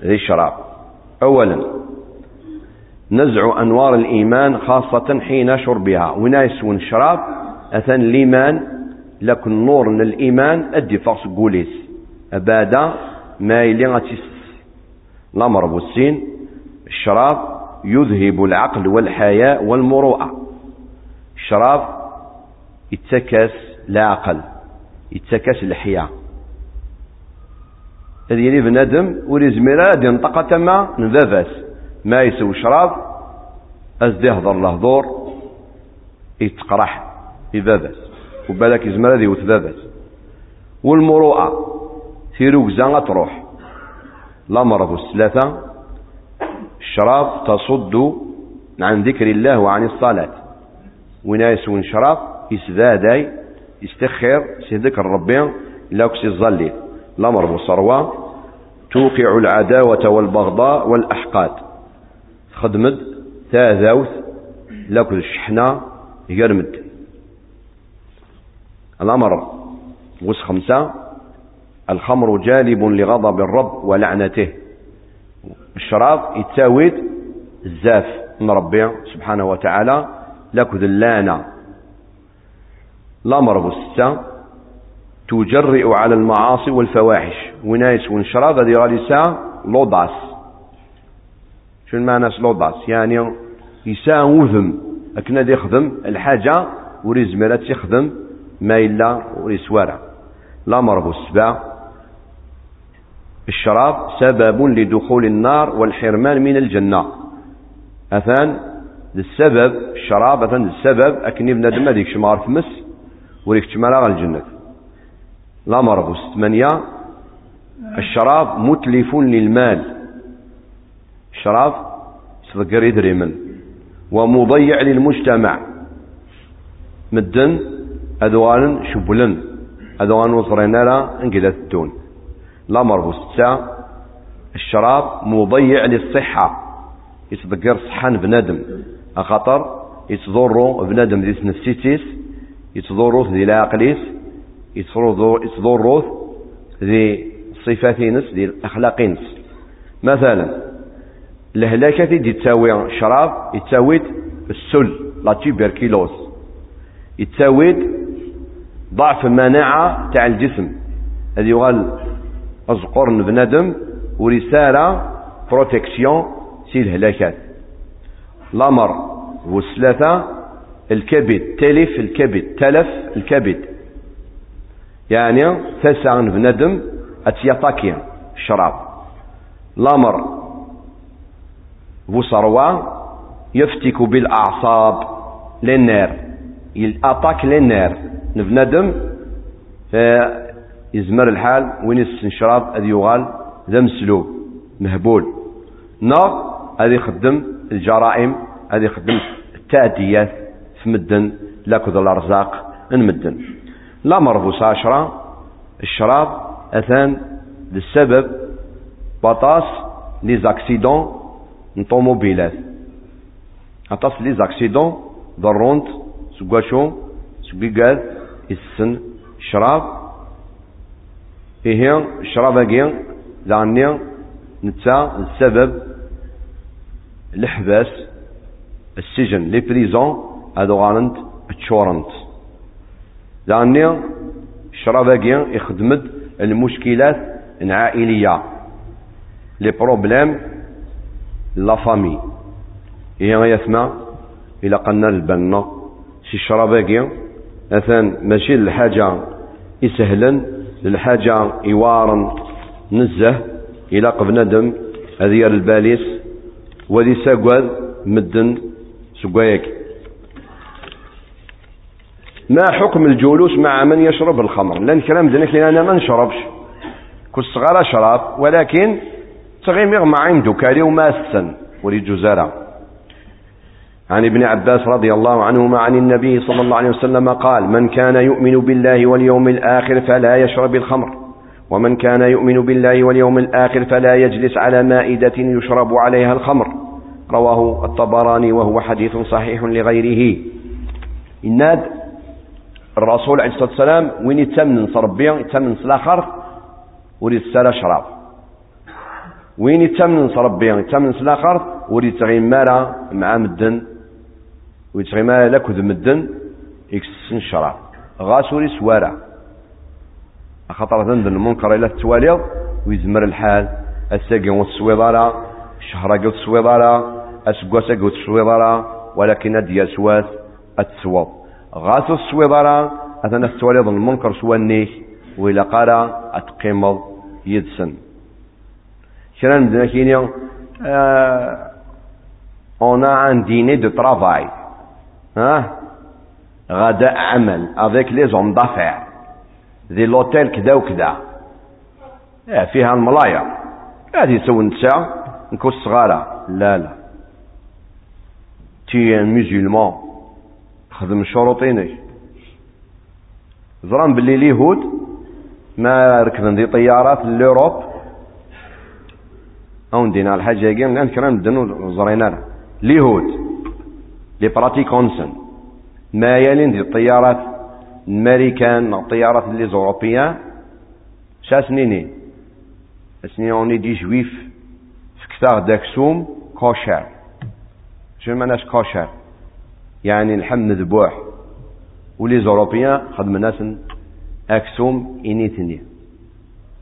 Speaker 3: ذي الشراب أولا نزع أنوار الإيمان خاصة حين شربها. ونايس الشراب أثن الإيمان لكن نور من الإيمان. أدي فرص قوليس. أبادا ما يلي غتيس الأمر الشراب يذهب العقل والحياء والمروءة. الشراب يتكس لا عقل. يتكاس الحياة. هذه يعني بنادم وليزمير هاد ينطق تما نباباس ما يسوي شراب أزدي يهضر له دور يتقرح في باباس. وبالك يزمر هذه وتباباس والمروءة في ركزة تروح. الأمر الثلاثة. الشراب تصد عن ذكر الله وعن الصلاة. وين يسوي شراب؟ يسدادي يستخر سي ذكر ربي لا كسي الظلي الأمر بالصروة توقع العداوة والبغضاء والأحقاد. خدمت تاذوث لاكل الشحنة يرمد. الأمر وس خمسة. الخمر جالب لغضب الرب ولعنته. الشراب يتساويد الزاف من ربي سبحانه وتعالى. لكذ اللانة الأمر بالستة تجرئ على المعاصي والفواحش. ونايس ونشراب هذه غادي ساعة لوضعس شو المعنى لوضعس يعني يساء وذم. أكنا دي يخدم الحاجة وري زميرات يخدم ما إلا وري سوارع الأمر بالسبع الشراب سبب لدخول النار والحرمان من الجنة. أثان السبب الشراب أثان السبب. أكني بنادم هذيك شمار في مس وريك تمرا الجنة. الأمر بس ثمانية الشراب متلف للمال. الشراب صدقر يدريمن. ومضيع للمجتمع. مدن أذوان شبلن. أذوان وصرين لا انقلت الدون الأمر بس الشراب مضيع للصحة. يتذكر صحان بنادم أخطر يتضروا بنادم ذي نفسيتيس يتضروث ذي العقليس يتضروث ذي صفاتينس ذي الأخلاقينس. مثلا الهلاكة دي تساوي شراب يتساوي السل لا تيبركيلوز. يتساوي ضعف المناعة تاع الجسم. هذه يغال أزقر بنادم ورسالة بروتكسيون سي الهلاكات. الأمر والثلاثة الكبد تلف الكبد تلف الكبد. يعني تسع بنادم اتيطاكي الشراب الأمر بوصروا يفتك بالأعصاب للنار. يلأطاك للنار. نبندم فيزمر الحال وين الشراب هذا يغال ذا مسلوب مهبول. نار هذا يخدم الجرائم هذا يخدم التأديات. في مدن لاكد الأرزاق نمدن لا مربوس عشرة الشراب أثان للسبب بطاس لي زاكسيدون نطوموبيلات. أطاس لي زاكسيدون ضرونت سكواشو سكوكاد السن الشراب إيه الشراب أجين لعني نتا السبب الحباس السجن لي بريزون. هادو غانت تشورنت لأني الشراباكي يخدمد المشكلات العائلية. لي بروبليم لا فامي. هي يسمع؟ إلى قلنا البنا شي الشراباكي مثلا ماشي الحاجة يسهلا الحاجة يوارن. نزه إلى قبندم هذه الباليس. ولي ساقواد مدن سقوايك ما حكم الجلوس مع من يشرب الخمر؟ لأن كلام ذلك أنا ما نشربش. كل صغار شراب ولكن تغيمر مع عنده كالي وما السن ولي جزارة. عن ابن عباس رضي الله عنهما عن النبي صلى الله عليه وسلم قال من كان يؤمن بالله واليوم الآخر فلا يشرب الخمر ومن كان يؤمن بالله واليوم الآخر فلا يجلس على مائدة يشرب عليها الخمر. رواه الطبراني وهو حديث صحيح لغيره. إناد الرسول عليه الصلاة والسلام وين يتمن صربيا يتمن سلاخر وريد سالا شراب. وين يتمن صربيا يتمن سلاخر وريد تغيمارا مع مدن. ويتغيمارا لكذ مدن يكسسن شراب. غاس وري سوارا خاطر ذنب المنكر إلى التواليض ويزمر الحال. الساقي والسويضارا الشهرة قلت السويضارا اسقوسا قلت السويضارا ولكن اديا سواس التسوض غاث السويضرة أثنى السواليض المنكر سوانيك وإلا قارا أتقيمض يدسن. كنا ندنا كيني آه a un dîner de travail hein غداء عمل avec les hommes d'affaires ذي لوتيل كذا وكذا فيها الملايا. هذه يسوي النساء نكون صغارة. لا لا. تي ان مسلمان. خدم شروطينك زران باللي اليهود ما ركبن دي طيارات لوروب أو ندينا الحاجة كي لأن كنا ندنو زرينا اليهود لي براتيكونسن ما يلين دي الطيارات الامريكان الطيارات اللي زوروبيان شا سنيني؟ سنين أوني دي جويف فكتاغ داكسوم كوشر شو معناش كوشر يعني الحم مذبوح. ولي زوروبيان خدم ناس أكسوم انيتني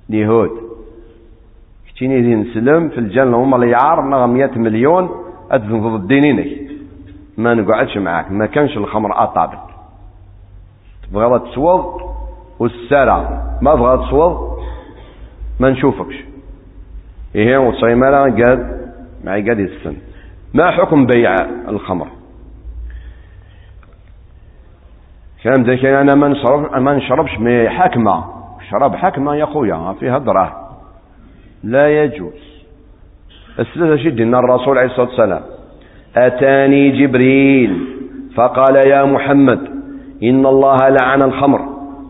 Speaker 3: اليهود كتيني دي نسلم في الجنة هما اللي يعار نغ 100 مليون أدفن الدينينك ما نقعدش معاك ما كانش الخمر اطابق تبغى تسوض؟ والسارة ما بغى تسوض؟ ما نشوفكش. إيه وصيمالا قال معي قال السن ما حكم بيع الخمر؟ كلام ذاك؟ أنا ما نشرب ما نشربش مي حكمة. شراب حكمة يا خويا فيها دراهم لا يجوز. الثلاثة شي دينا الرسول عليه الصلاة والسلام. أتاني جبريل فقال يا محمد إن الله لعن الخمر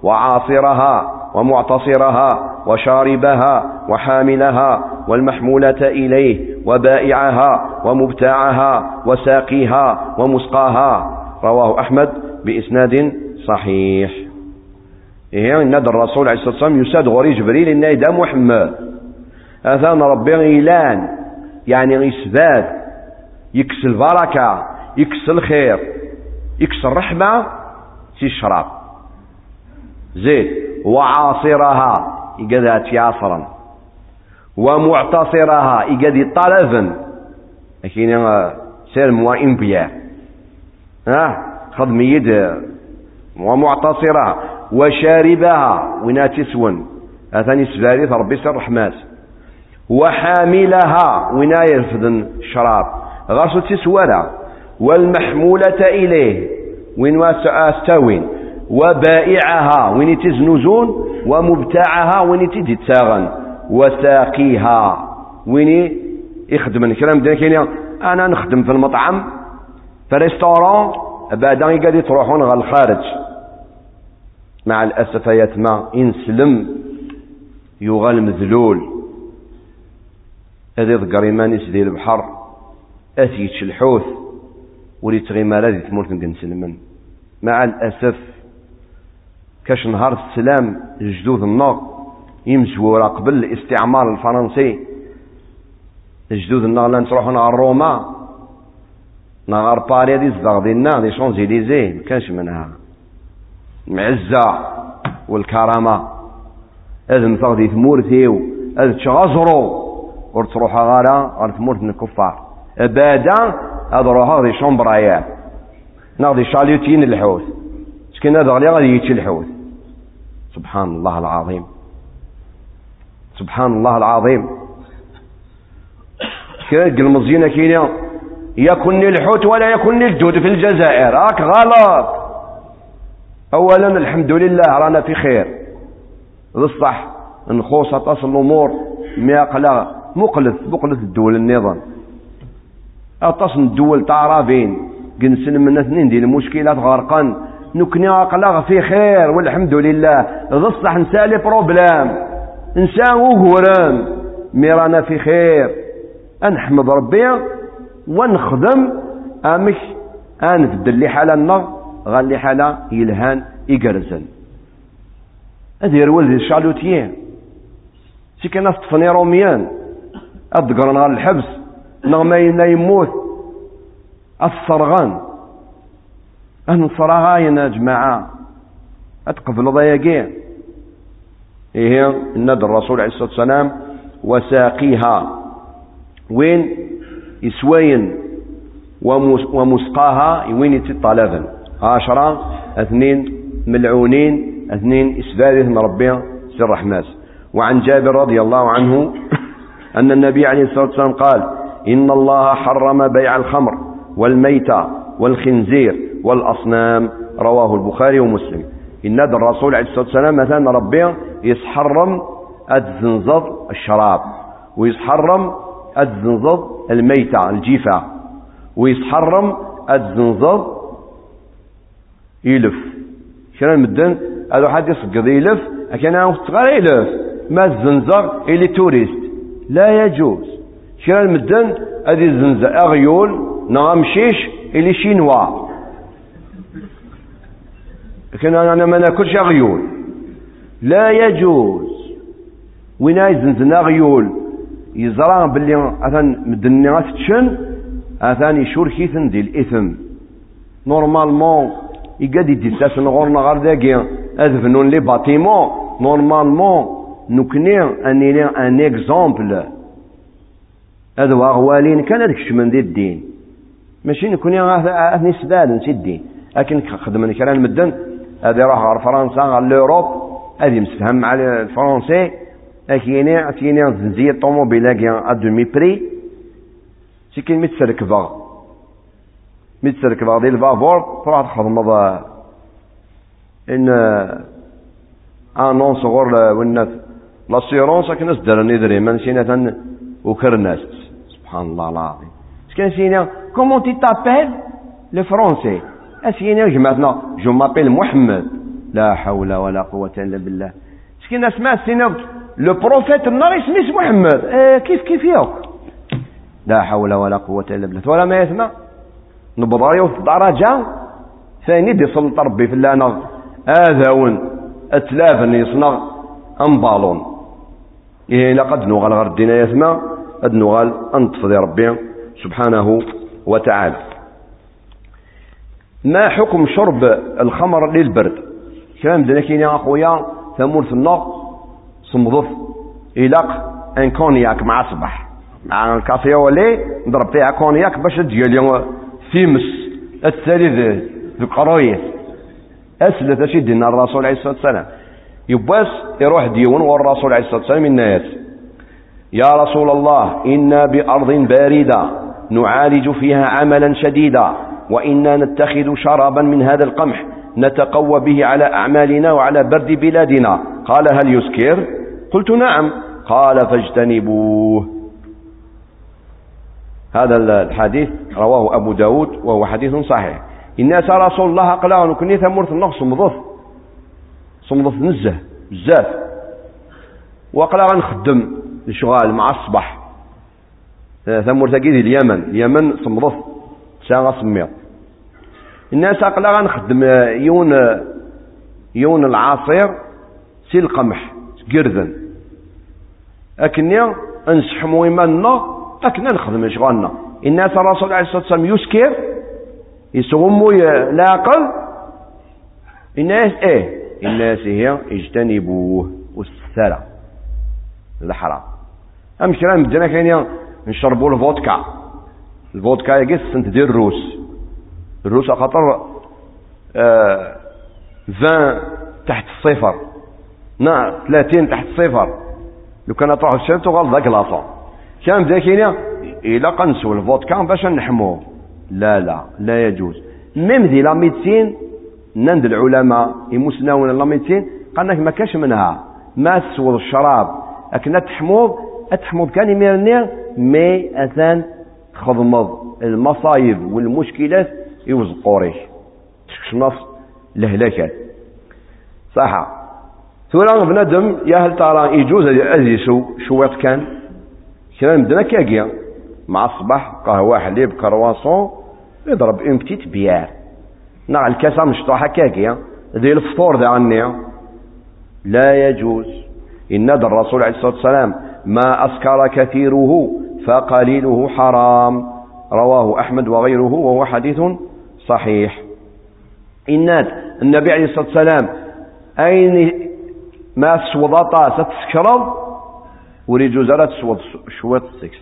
Speaker 3: وعاصرها ومعتصرها وشاربها وحاملها والمحمولة إليه وبائعها ومبتاعها وساقيها ومسقاها. رواه أحمد بإسناد صحيح. إيه إن الرسول عليه الصلاة والسلام يساد غوري جبريل إن إذا محمد. أثان ربي إيلان يعني يسباد يكس البركة يكس الخير يكس الرحمة في الشراب. زيد وعاصرها يقدها عصرا ومعتصرها يقدي طلبا لكن سير موائن بيا ها خدم يد ومعتصرها وشاربها ونا تسون أثاني سباري ربي سر رحمات وحاملها ونا يرفضن الشراب غرسو تسورا والمحمولة إليه وين استوين وبائعها وين تزنزون. ومبتاعها وين تجي تساغن وساقيها وين يخدم الكلام ده كاين أنا نخدم في المطعم. في ريستورون بعد قاعد تروحون غير الخارج. مع الأسف يتما انسلم يغال مذلول. هذا يذكر إيمانيس ديال البحر. أثيتش الحوث وليت غيمارا دي تمورت نسلمن مع الأسف كاش نهار السلام جدود النار يمزورا قبل الاستعمار الفرنسي. جدود النار لأن تروح نهار روما. نهار باري دي زدغ دينا دي شونزيليزي مكانش منها. المعزة والكرامة. هذا مثلا دي ثمورتيو هذا تشغزرو. ور تروح غارة غار ثمورت الكفار. بعدا هذا روح دي شومبرايات ناضي شاليوتين الحوث. شكين هذا غادي يتشي الحوث. سبحان الله العظيم. سبحان الله العظيم. كيف المزينة كينا يكن الحوت ولا يكن الجود في الجزائر. راك غلط. اولا الحمد لله رانا في خير. بصح نخوص تصل الأمور. ميقلا مقلث مقلث الدول النظام. اتصل الدول تعرفين. قنسن من اثنين دي المشكلات غرقا. نكني اقلاغ في خير والحمد لله. بصح نسالي بروبلام نساء وهوران ميرانا في خير. أنحمد ربي. ونخدم أمك انفد اللي حالنا غا اللي حالة يلهان يقرزن. هذه يرول ذي الشالوتيين سي كان طفني روميان أدقرن غا الحبس نغما يموت الصرغان. أهل الصراغاين يا جماعة أتقبل ضيقين إيه النبي الرسول عليه الصلاة والسلام وساقيها. وين؟ يسوين ومسقاها وين يتطلبن عشرة اثنين ملعونين اثنين اسبارث من ربي سر رحماس. وعن جابر رضي الله عنه *coughs* أن النبي عليه الصلاة والسلام قال إن الله حرم بيع الخمر والميتة والخنزير والأصنام. رواه البخاري ومسلم. إن هذا الرسول عليه الصلاة والسلام مثلا ربي يسحرم الزنزض الشراب ويسحرم الزنزض الميتة الجيفة. ويسحرم الزنزض يلف. كان مدن هذا حد يسقط يلف لكن أنا صغير يلف. ما الزنزر اللي توريست؟ لا يجوز. كان مدن هذه الزنزة أغيول نغمشيش اللي شينوا. لكن أنا ما نأكلش أغيول. لا يجوز. وين يزنزن اغيول يزرع باللي أثن مدني تشن اثان يشور كيثن دي الإثم. نورمالمون يقاد يدساس نغورنا غار داكي هذا فنون لي باتيمون. نورمالمون نكني أني أن اكزومبل هذا أغوالين كان هذاك الشمن دي الدين. ماشي نكوني أثني سبال نسي الدين. لكن خدمنا كلام مدن هذا يروح غير فرنسا غير لوروب هذه مسفهم مع الفرنسي. اكيني اكيني زنزية طوموبيل ا دومي بري سي كاين متسركبا متسرك بعض الفابور تروح تخدم ان انون صغور والناس لاسيرونس كنا سدرني دري من سينا وكرناس سبحان الله العظيم كان سينا كومون تي تابيل لو فرونسي اسينا جمعتنا جو مابيل محمد لا حول ولا قوة الا بالله سكينا سمع سينا لو بروفيت النار اسمه محمد آه كيف كيف يوك لا حول ولا قوة الا بالله ولا ما يسمع نبضاري الدرجة ثاني دي سلط ربي في اللانغ آذاون أتلافن يصنغ أمبالون إيه لقد نغال الدين يثمى قد نغال أنطف ذي ربي سبحانه وتعالى ما حكم شرب الخمر للبرد كلام دنا كاين يا اخويا ثمور في النار صمضف إلاق إن كونياك مع صباح مع الكافيه ولي نضرب فيها كونياك باش ديال فيمس الثالث ذو قرويه أسلت اشي دينا الرسول عليه الصلاة والسلام. يباس يروح ديون والرسول عليه الصلاة والسلام الناس يا رسول الله إنا بأرض باردة نعالج فيها عملا شديدا وإنا نتخذ شرابا من هذا القمح نتقوى به على أعمالنا وعلى برد بلادنا. قال هل يسكر؟ قلت نعم. قال فاجتنبوه. هذا الحديث رواه أبو داود وهو حديث صحيح. الناس رسول الله قال نكني ثمرت النقص صمضف صمضف نزه بزاف وقال غنخدم الشغال مع الصباح ثمور تاكيد اليمن. اليمن صمضف. ساعة سميط الناس قال غنخدم يون يون العصير سي القمح قرذن أكني أنسحمو إيماننا أكنا نخدم شغالنا الناس الرسول عليه الصلاة والسلام يسكر يسغمو لاقل الناس إيه الناس هي اجتنبوه والسلام الحرام ام كلام مدنا كاين نشربوا الفودكا. الفودكا يقص سنت ديال الروس الروس خاطر آه 20 تحت الصفر. نا 30 تحت الصفر. لو كان تروح الشرط غلط ذاك لاصون كان بدا كاين إلا قنسوا الفودكا باش نحموه. لا لا لا يجوز. ميم دي لا ميدسين نند العلماء يمسناون لا ميدسين لك ما كاش منها. ما تسوض الشراب. لكن تحموض تحموض كان يميرني مي أثان خضمض. المصايب والمشكلات يوزقوا ريش تشنص لهلاكات صح ثورا بنادم يا هل ترى يجوز ازيسو شويط كان؟ كلام مدنا كاكيا مع الصباح قهوة حليب كرواسون يضرب اون بتيت بيار نع الكاسة مشطوحة كاكيا ذي الفطور ذا عني. لا يجوز. إن الرسول عليه الصلاة والسلام ما أسكر كثيره فقليله حرام. رواه أحمد وغيره وهو حديث صحيح. إن النبي عليه الصلاة والسلام أين ما سوضتا ستسكرض وريجو زرات سوض شوات سكس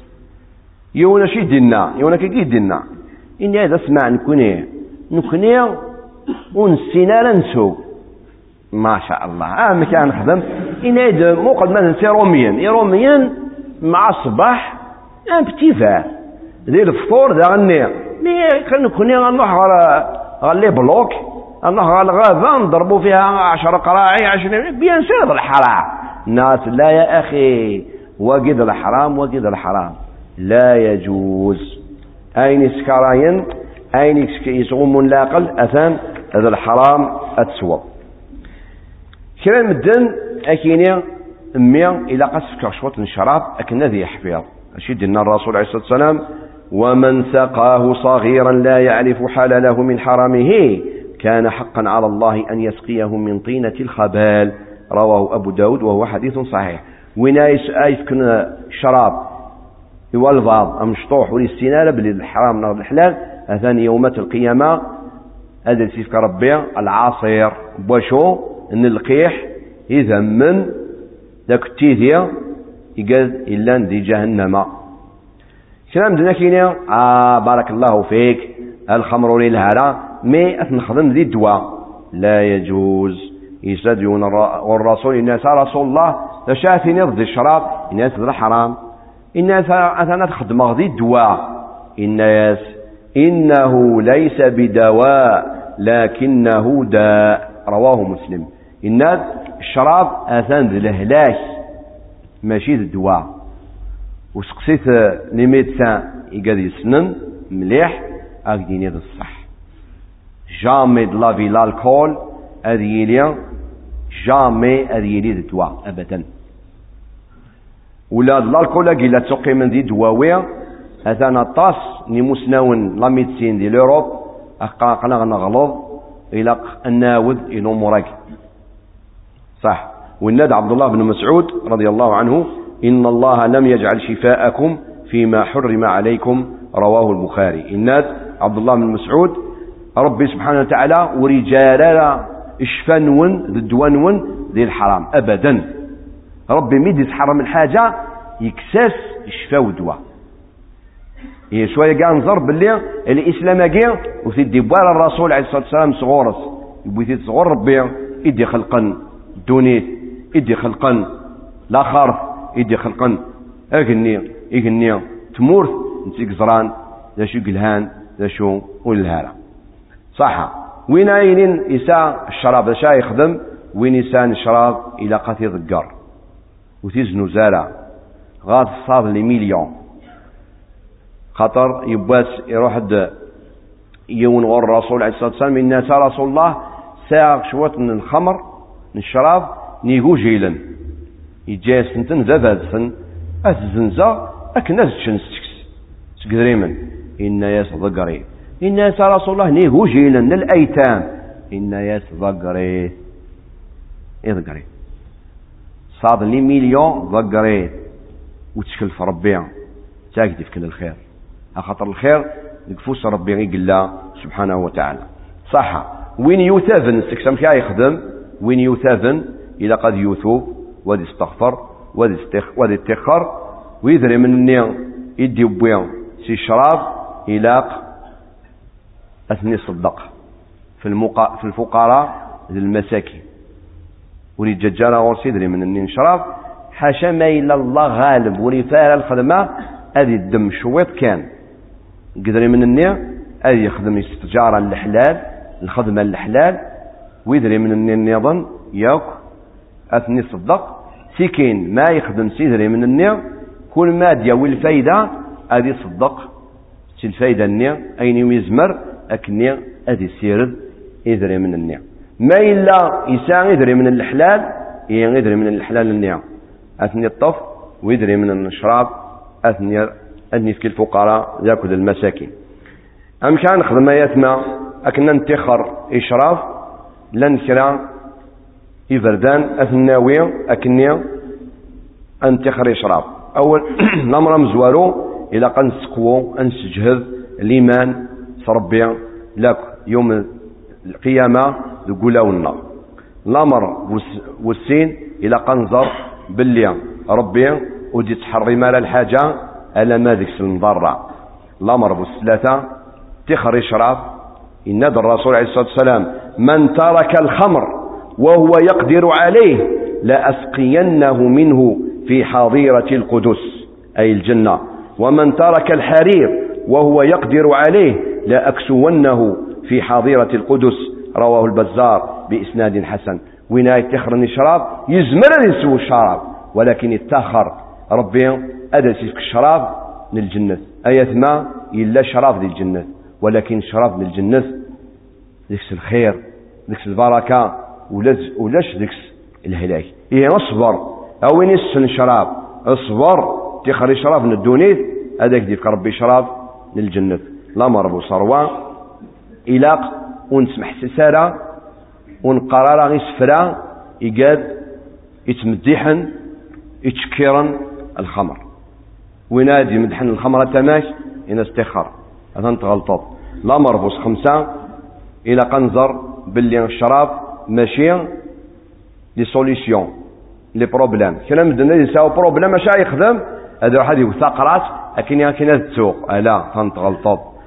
Speaker 3: يونا شي دينا يونا كي دينا إني هذا اسمع نكوني نكوني ونسينا نسوق ما شاء الله. آه كان نخدم إن هذا مو قد ما نسي روميا روميا مع الصباح ان بتي فار ذي الفطور ذا غني. مي كان نكوني نروح على لي بلوك. على الغابة نضربوا فيها عشر قراعي عشرين بيان سير الحرام. ناس لا يا أخي وقد الحرام وقد الحرام. لا يجوز. أين سكراين؟ أين يصغم لاقل أثان هذا الحرام أتسوى. كلام الدن أكيني مية إلى قصف كشوط الشراب أكن ذي يحفظ أشد أن الرسول عليه الصلاة والسلام ومن سقاه صغيرا لا يعرف حلله من حرامه. كان حقا على الله أن يسقيه من طينة الخبال. رواه أبو داود وهو حديث صحيح. وين يسكن شراب. يوالفاض مشطوح ولي بلي الحرام نار الحلال. أثاني يومات القيامة. هذا سيفك ربي. العاصير بوشو. ان القيح إذا من. ذاك التيثيا يقال إلا دي جهنم. كلام دنا آه بارك الله فيك. الخمر للهرا مي أتنخدم ذي الدواء. لا يجوز. يسدون والرسول الناس رسول الله لشاثين يرضي الشراب الناس ذا حرام الناس أثنى تخدم ذي الدواء. الناس إنه ليس بدواء لكنه داء. رواه مسلم. الناس الشراب اثان ذي الهلاك. ماشي ذي الدواء. وسقسيت لي ميدسان. يقاد يسنن مليح اكديني ذي الصح. جامي د لافي لالكول هذه يلي جامي هذه يلي ذي الدواء ابدا ولا الكول قيلا تسقي من ذي دواوية اثانا طاس نمسناون لا ميدسين دي لوروب اقاقنا غنغلظ إلى الناوذ إلى مراك صح والناد عبد الله بن مسعود رضي الله عنه إن الله لم يجعل شفاءكم فيما حرم عليكم رواه البخاري الناس عبد الله بن مسعود ربي سبحانه وتعالى ورجال إشفنون ضدوانون ذي الحرام. أبدا. ربي ميدي تحرم الحاجة يكساس يشفى ودوا هي شوية كاع نظر باللي الإسلام كاع وثيدي بوار الرسول عليه الصلاة والسلام صغورس. يبوي صغور ربي إدي خلقا. دونيت إدي خلقا. لا خارف إدي خلقا. أغني إغني. تمورث نتيك زران. ذا شو قلهان ذا شو والهارة صح. وين عينين إساء الشراب؟ شا يخدم وين إساء الشراب؟ إلى قاتي ذقر وتيزنو زارع غاد صاد لي مليون خاطر يباس يروح يون غور الرسول عليه الصلاة والسلام. إن رسول الله ساعة شوات من الخمر من الشراب نيغو جيلا. يجي سنتن ذا أتزنزا أكن أزتشنس تقدريمن إن ياس ضقري إن ياس رسول الله نيغو جيلا للأيتام إن ياس ضقري. إضقري صاد لي مليون ضقري. وتشكل في ربي. تاكدي في كل الخير. خاطر الخير نكفوس ربي يقول سبحانه وتعالى. صح وين يوثاذن؟ سكسم كي يخدم. وين يوثاذن؟ إذا قد يوثوب. وذي استغفر وذي استخ وذي اتخر ويدري من النية يدي بويا سي شراب. إلاق. أثني صدق. في المقا في الفقراء المساكين ولي ججارة غورس يدري من النين شراب حاشا ما إلا الله غالب ولي فارى الخدمة هذه الدم شويط كان. قدري من النية هذه يخدم استجارة الحلال الخدمة الحلال. ويدري من النية نيضا ياك أثني صدق. سيكين ما يخدم سيدري من النية كل ما دياوي الفايدة هذه صدق. سي الفايدة النية؟ أين يزمر؟ أكني هذه سيرد يدري من النية. ما إلا يساء يدري من الحلال يدري من الحلال النية. أثني الطف ويدري من الشراب أثني أثني في الفقراء يأكل المساكين. أم كان خدم يتما أكنا نتخر إشراف لن كرا إبردان أثناوي أكني أنتخر إشراف. أول *clears throat* الأمر مزوارو إلى قد نسقو أنسجهد الإيمان صربي لك يوم القيامة ذقولا والنار الأمر والسين إلى قنزر باللي ربي ودي تحرم على الحاجة ألا ما ذيك المضرة. الأمر بالثلاثة تخر إشراف إن الرسول عليه الصلاة والسلام من ترك الخمر وهو يقدر عليه لأسقينه منه في حظيرة القدس أي الجنة. ومن ترك الحرير وهو يقدر عليه لأكسونه في حظيرة القدس. رواه البزار بإسناد حسن. وين تخر الشراب يزمر يسوي الشراب ولكن يتاخر ربي أدرس في الشراب للجنة. أية ما؟ إلا شراب للجنة. ولكن شراب للجنة ذكس الخير ذكس البركة ولاش ذكس الهلاك. إيه اصبر. أو ينسن شراب اصبر. تخري شراب من الدونيت هذاك ديك ربي شراب للجنة. لا مربو صروة إلاق ونسمح سسارة ونقرار غي سفرا إيقاد يتمدحن يتشكيرن الخمر. وينادي مدحن الخمر تماش إن استخر. هذا انت غلطات لا مربوس خمسة. إلى قنزر باللي الشراب ماشي لي سوليسيون. لي بروبليم. كنا مدنا يساو بروبليم اش يخدم. هذا واحد يوثق راس لكن يا كنا تسوق. لا فانت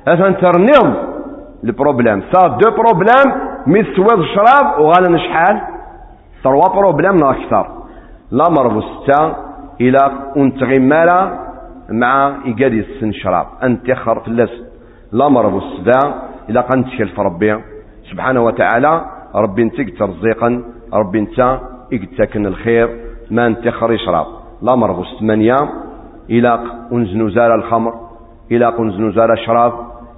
Speaker 3: انت رنيم البروبليم. صار دو بروبليم ميت سواد الشراب وغالا شحال؟ تروا بروبليم أكثر. لا مربو ستة إلى انتغمالا مع إيقادي السن شراب. أنت يخر في اللس لا مربو السدا إلى قنت في ربي سبحانه وتعالى ربي أنت ترزيقا ربي أنت يقتكن الخير ما أنت يخر يشرب لا مربو ثمانية. إلى أنزنو زال الخمر إلى أنزنو زال الشراب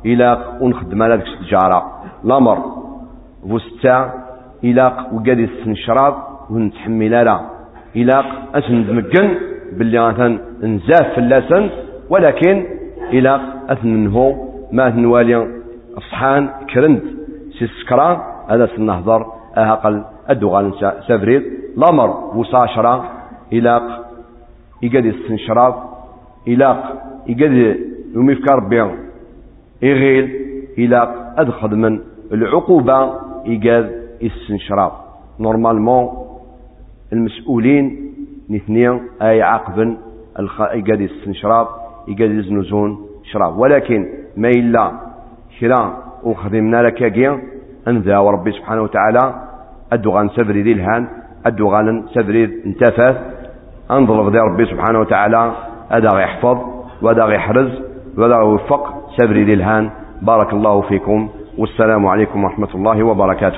Speaker 3: إلى أنخدم على ذلك التجارة. الأمر فستة إلى وقادي السن شراب ونتحمل لا إلى أسندمكن باللي مثلا نزاف اللسن ولكن إلى اثننه ما نوالي الصحان كرند سي السكران هذا سنهضر اهقل الدغال سافريد لامر وصاشرة إلى يقاد يستنشراب إلاق يقاد يومي في ربي إغيل إلاق أدخل من. العقوبة يقاد يستنشراب نورمالمون المسؤولين نثنين أي عقبا يقاد يستنشراب يقاد يزنزون شراب ولكن ما إلا كرا وخدمنا لك يا أنذا وربي سبحانه وتعالى أدو غان سفري ذي الهان أدو غان سفري انتفاث أنظر ذي ربي سبحانه وتعالى أدا يحفظ وأدا يحرز وأدا يوفق سفري ذي الهان بارك الله فيكم. والسلام عليكم ورحمة الله وبركاته.